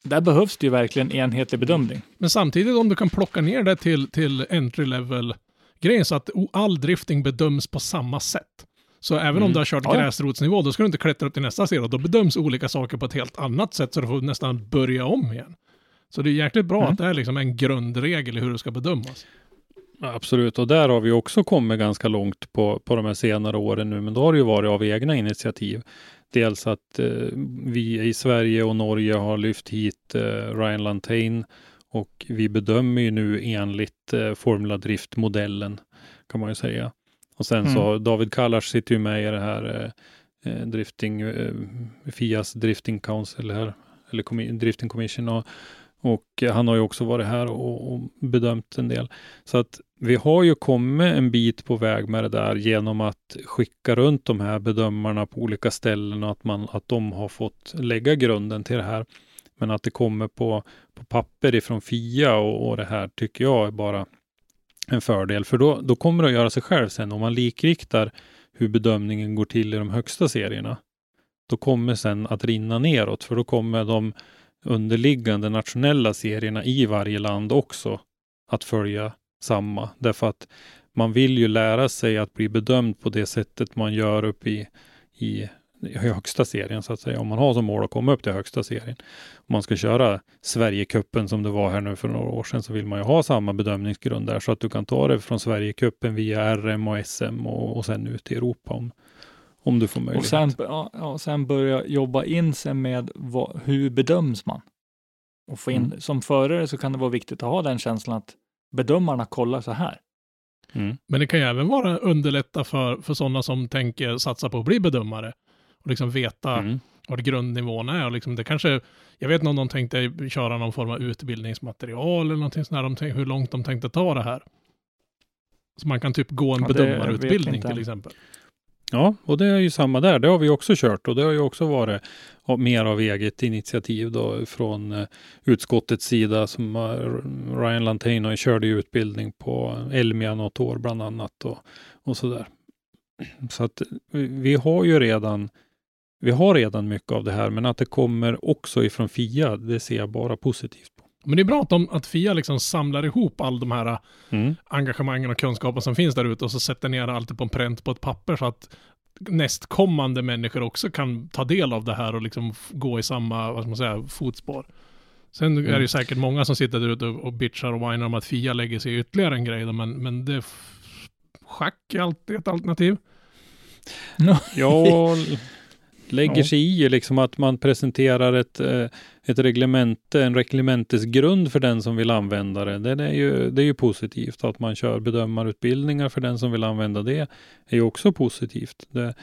där behövs det ju verkligen enhetlig bedömning. Men samtidigt om du kan plocka ner det till, till entry level grejen så att all drifting bedöms på samma sätt. Så även om Mm. du har kört Ja, gräsrotsnivå, då ska du inte klättra upp till nästa serie. Då bedöms olika saker på ett helt annat sätt, så du får nästan börja om igen. Så det är jäkligt bra Mm. att det är liksom en grundregel i hur det ska bedömas. Ja, Absolut, och där har vi också kommit ganska långt på, på de här senare åren nu, men då har det ju varit av egna initiativ. Dels att eh, vi i Sverige och Norge har lyft hit eh, Ryan Lantain och vi bedömer ju nu enligt eh, Formula Drift-modellen kan man ju säga. Och sen så David Kallars sitter ju med i det här eh, eh, drifting, eh, FIAs drifting council här, eller commi- drifting commission och, och eh, han har ju också varit här och, och bedömt en del. Så att vi har ju kommit en bit på väg med det där genom att skicka runt de här bedömarna på olika ställen och att, man, att de har fått lägga grunden till det här. Men att det kommer på, på papper ifrån FIA och, och det här tycker jag är bara en fördel. För då, då kommer det att göra sig själv sen. Om man likriktar hur bedömningen går till i de högsta serierna. Då kommer sen att rinna neråt. För då kommer de underliggande nationella serierna i varje land också att följa samma. Därför att man vill ju lära sig att bli bedömd på det sättet man gör upp i, i, högsta serien så att säga. Om man har som mål att komma upp till högsta serien. Om man ska köra Sverigecupen som det var här nu för några år sedan så vill man ju ha samma bedömningsgrund där så att du kan ta det från Sverigecupen via RM och SM och, och sen ut i Europa om, om du får möjlighet. Och sen, ja, ja, sen börja jobba in sig med vad, hur bedöms man? Och få in, Mm. Som förare så kan det vara viktigt att ha den känslan att bedömarna kollar så här. Mm. Men det kan ju även vara underlätta för, för sådana som tänker satsa på att bli bedömare. Och liksom veta Mm. vad grundnivån är. Och liksom det kanske, jag vet inte om de tänkte köra någon form av utbildningsmaterial eller någonting sånt där. De tänkte, hur långt de tänkte ta det här. Så man kan typ gå en Ja, bedömarutbildning till exempel. Ja, och det är ju samma där. Det har vi också kört och det har ju också varit mer av eget initiativ då från eh, utskottets sida som eh, Ryan Lantain och körde ju utbildning på Elmia något år bland annat och, och sådär. Så att eh, vi- vi har ju redan vi har redan mycket av det här, men att det kommer också ifrån FIA, det ser jag bara positivt på. Men det är bra att, de, att FIA liksom samlar ihop all de här Mm. engagemangen och kunskapen som finns där ute och så sätter ner allt på en pränt på ett papper så att nästkommande människor också kan ta del av det här och liksom gå i samma, vad ska man säga, fotspår. Sen är det Mm. ju säkert många som sitter där ute och bitchar och whinar om att Fia lägger sig ytterligare en grej då, men, men det... Schack är alltid ett alternativ. Ja, lägger Ja. sig i liksom att man presenterar ett, eh, ett reglemente, en reglementesgrund för den som vill använda det. Det är ju, det är ju positivt. Att man kör bedömarutbildningar för den som vill använda det är ju också positivt. Det,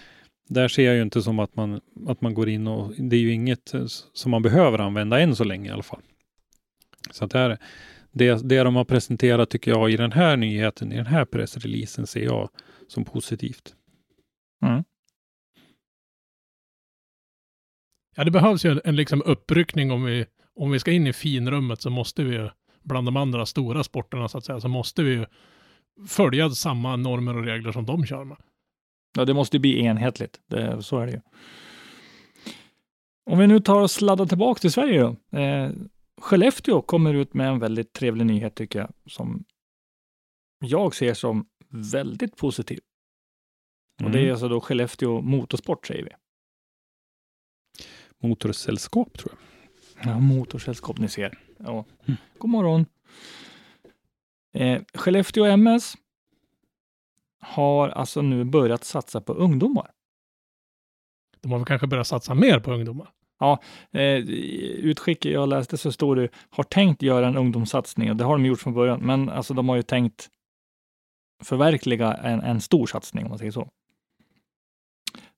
där ser jag ju inte som att man, att man går in och det är ju inget eh, som man behöver använda än så länge i alla fall. Så att det, här, det, det de har presenterat tycker jag i den här nyheten, i den här pressreleasen ser jag som positivt. Ja, det behövs ju en liksom uppryckning om vi, om vi ska in i finrummet så måste vi ju, bland de andra stora sporterna så att säga, så måste vi ju följa samma normer och regler som de kör med. Ja, det måste ju bli enhetligt. Det, så är det ju. Om vi nu tar och sladdar tillbaka till Sverige då. Eh, Skellefteå kommer ut med en väldigt trevlig nyhet tycker jag, som jag ser som väldigt positiv. Och det är Mm. alltså då Skellefteå Motorsport säger vi. Motorsällskap tror jag. Ja, motorsällskap, ni ser. Ja. Mm. God morgon. Eh, Skellefteå MS har alltså nu börjat satsa på ungdomar. De har väl kanske börjat satsa mer på ungdomar. Eh, i utskicket jag läste så står det har tänkt göra en ungdomssatsning och det har de gjort från början. Men alltså de har ju tänkt förverkliga en, en stor satsning om man säger så.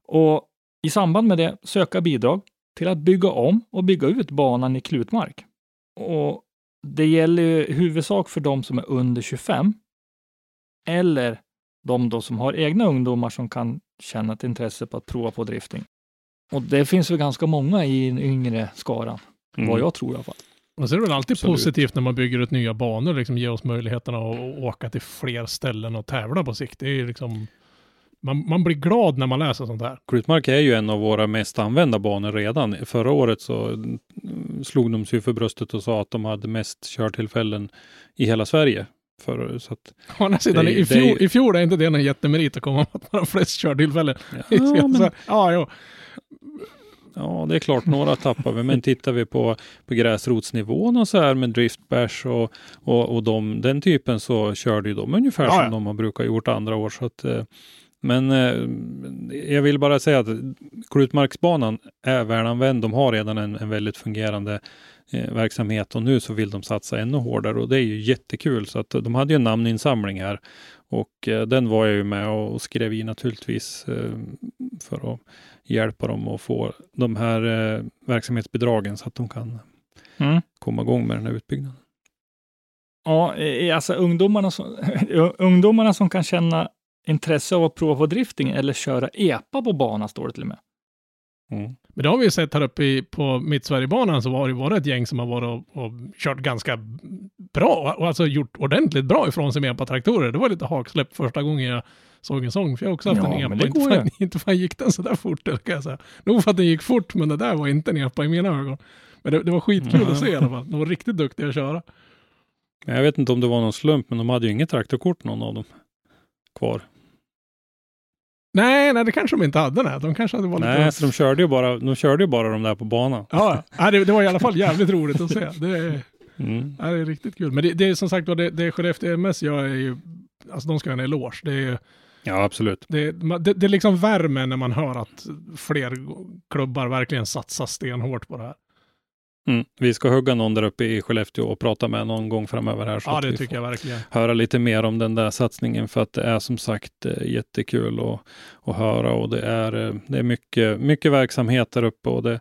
Och i samband med det söka bidrag till att bygga om och bygga ut banan i Klutmark. Och det gäller ju i huvudsak för de som är under 25 eller de då som har egna ungdomar som kan känna ett intresse på att prova på drifting. Och det finns väl ganska många i den yngre skaran, Mm. vad jag tror i alla fall. Och så är det väl alltid Absolut. positivt när man bygger ut nya banor, liksom ge oss möjligheterna att att åka till fler ställen och tävla på sikt. Det är ju liksom, man, man blir glad när man läser sånt här. Klutmark är ju en av våra mest använda banor redan. Förra året så mm, slog de sig för bröstet och sa att de hade mest körtillfällen i hela Sverige. För, så att, Å andra sidan, Det- i, det är fjol, ju- i fjol är inte det någon jättemerit att komma på att man har flest körtillfällen. ja, ja, men, ja, ja. ja, det är klart några tappar vi. Men tittar vi på, på gräsrotsnivån och så här med driftbash och, och, och de, den typen så körde ju de ungefär Ja, som ja. de har brukat gjort andra år. Så att, eh, men eh, jag vill bara säga att Klutmarksbanan är välanvänd. De har redan en, en väldigt fungerande eh, verksamhet och nu så vill de satsa ännu hårdare och det är ju jättekul. Så att de hade ju en namninsamling här och eh, den var jag ju med och skrev i naturligtvis eh, för att hjälpa dem att få de här eh, verksamhetsbidragen så att de kan Mm. komma igång med den här utbyggnaden. Ja, eh, alltså ungdomarna som, ungdomarna som kan känna intresse av att prova på drifting eller köra EPA på banan står det till och med. Mm. Men det har vi ju sett här uppe i, på Mittsverigebanan så har det varit ett gäng som har varit och, och kört ganska bra och alltså gjort ordentligt bra ifrån sig med på traktorer. Det var lite haksläpp första gången jag såg en sång, för jag har också haft Ja, en epa. det Inte fan, inte fan gick den så där fort, det kan jag säga. Nog för att den gick fort, men det där var inte en epa i mina ögon. Men det, det var skitkul Mm. att se i alla fall. De var riktigt duktiga att köra. Men Jag vet inte om det var någon slump, men de hade ju inget traktorkort någon av dem kvar. Nej, nej, det kanske de inte hade. Nej. De kanske hade varit Nej, lite... så de körde ju bara, de körde ju bara de där på banan. Ja, nej, det, det var i alla fall jävligt roligt att se. Det är, Mm. ja, det är riktigt kul. Men det, det är som sagt det, det Skellefteå MS gör är ju, alltså de ska ha en eloge. Det är Ja, absolut. det, det, det liksom värmer när man hör att fler klubbar verkligen satsar stenhårt på det här. Mm. Vi ska hugga någon där uppe i Skellefteå och prata med någon gång framöver här. Så Ja, att det tycker jag verkligen. höra lite mer om den där satsningen för att det är som sagt eh, jättekul att, att höra och det är, eh, det är mycket, mycket verksamhet där uppe och det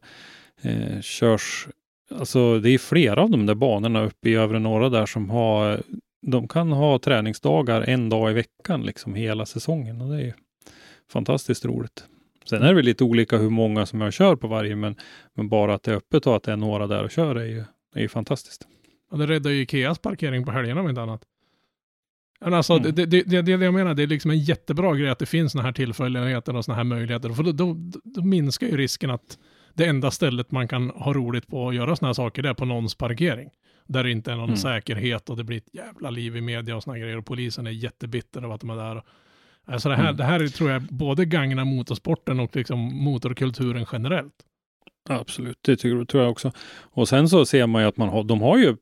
eh, körs, alltså det är flera av de där banorna uppe i övre norra där som har, de kan ha träningsdagar en dag i veckan liksom hela säsongen och det är fantastiskt roligt. Sen är det väl lite olika hur många som jag kör på varje, men, men bara att det är öppet och att det är några där och kör är ju, är ju fantastiskt. Och det räddar ju Ikeas parkering på helgerna om inte annat. Men alltså, Mm. det, det, det, det jag menar, det är liksom en jättebra grej att det finns sådana här tillfälligheter och sådana här möjligheter. För då, då, då minskar ju risken att det enda stället man kan ha roligt på och göra sådana här saker, det är på någons parkering. Där det inte är någon Mm. säkerhet och det blir ett jävla liv i media och sådana grejer. Och polisen är jättebitter över att de är där. Alltså det här, Mm. det här tror jag både gagnar motorsporten och liksom motorkulturen generellt. Absolut, det tror jag också. Och sen så ser man ju att man har, de har ju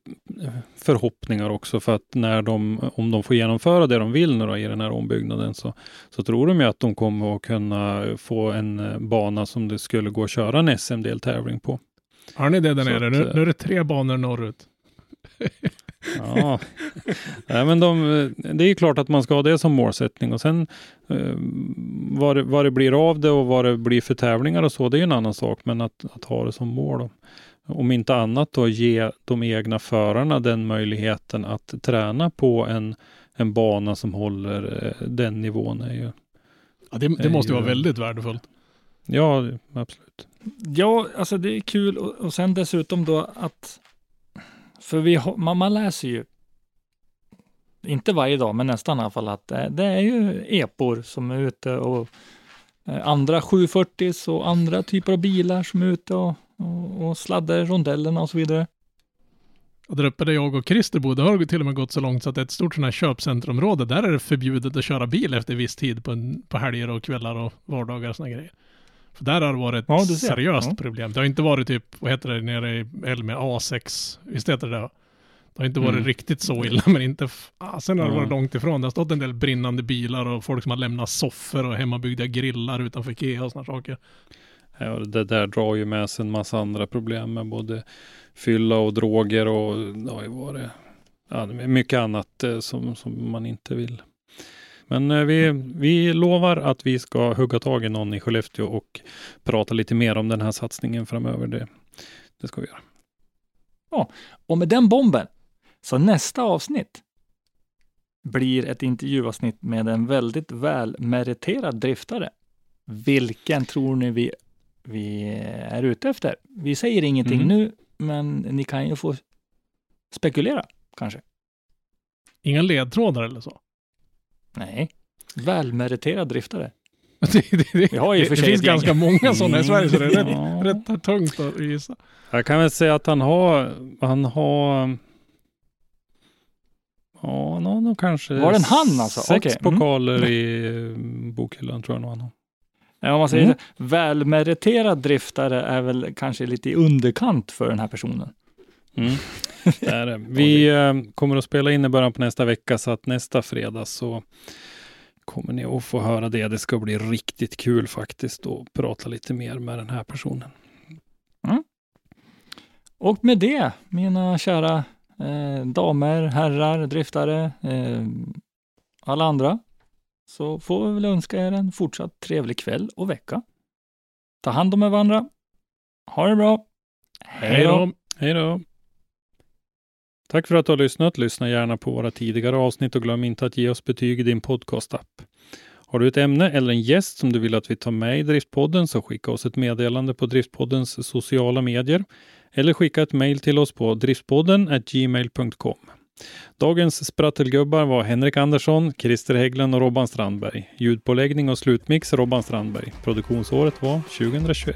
förhoppningar också för att när de, om de får genomföra det de vill nu då, i den här ombyggnaden så, så tror de ju att de kommer att kunna få en eh, bana som det skulle gå att köra en SM-deltävling på. Har ni det där Så nere? att, Nu, eh, nu är det tre banor norrut. Ja, Nej, men de, det är ju klart att man ska ha det som målsättning och sen eh, vad, det, vad det blir av det och vad det blir för tävlingar och så, det är ju en annan sak. Men att, att ha det som mål. Då. Om inte annat då ge de egna förarna den möjligheten att träna på en, en bana som håller eh, den nivån. Är ju, Ja, det, det måste ju ju- vara väldigt värdefullt. ja, absolut. Ja, alltså det är kul och, och sen dessutom då att, för vi man, man läser ju, inte varje dag, men nästan i alla fall, att det, det är ju epor som är ute och eh, andra 740s och andra typer av bilar som är ute och, och, och sladdar rondellerna och så vidare. Och där uppe där jag och Christer bodde har det till och med gått så långt så att det är ett stort sådant här köpcentrumområde. Där är det förbjudet att köra bil efter viss tid på, en, på helger och kvällar och vardagar och sådana grejer. För där har det varit ett Ja, ser. seriöst Ja. problem. Det har inte varit typ, vad heter det, nere i Elmia, A6, visst heter det det? Det har inte varit Mm. riktigt så illa, men inte, ah, sen har det Ja. varit långt ifrån. Det har stått en del brinnande bilar och folk som har lämnat soffor och hemmabyggda grillar utanför Ikea och sådana saker. Ja, det där drar ju med sig en massa andra problem med både fylla och droger och det har ju varit ja, det är mycket annat eh, som, som man inte vill. Men eh, vi, vi lovar att vi ska hugga tag i någon i Skellefteå och prata lite mer om den här satsningen framöver. Det, det ska vi göra. Och med den bomben, så nästa avsnitt blir ett intervjuavsnitt med en väldigt välmeriterad driftare. Vilken tror ni vi, vi är ute efter? Vi säger ingenting Mm. nu, men ni kan ju få spekulera, kanske. Inga ledtrådar eller så. Nej, välmeriterad driftare. Det, det, det, Vi har ju det, för det sig finns ett gäng. ganska många sådana i Sverige så det är rätt, Ja. rätt tungt att gissa. Jag kan väl säga att han har, han har Ja, han har nog kanske Var det en han alltså? sex Okej, mm. pokaler i eh, bokhyllan tror jag nog han har. Ja, om man säger Mm. så, välmeriterad driftare är väl kanske lite i underkant för den här personen. Mm. Det är det. Vi eh, kommer att spela in i början på nästa vecka så att nästa fredag så kommer ni att få höra det. Det ska bli riktigt kul faktiskt och prata lite mer med den här personen. Och med det, mina kära eh, damer, herrar, driftare, eh, alla andra, så får vi väl önska er en fortsatt trevlig kväll och vecka. Ta hand om varandra. Ha det bra. Hej då! Hej då! Tack för att du har lyssnat. Lyssna gärna på våra tidigare avsnitt och glöm inte att ge oss betyg i din podcastapp. Har du ett ämne eller en gäst som du vill att vi tar med i Driftpodden så skicka oss ett meddelande på Driftpoddens sociala medier eller skicka ett mejl till oss på driftpodden gmail.com. Dagens sprattelgubbar var Henrik Andersson, Christer Hägglund och Robban Strandberg. Ljudpåläggning och slutmix Robban Strandberg. Produktionsåret var 2021.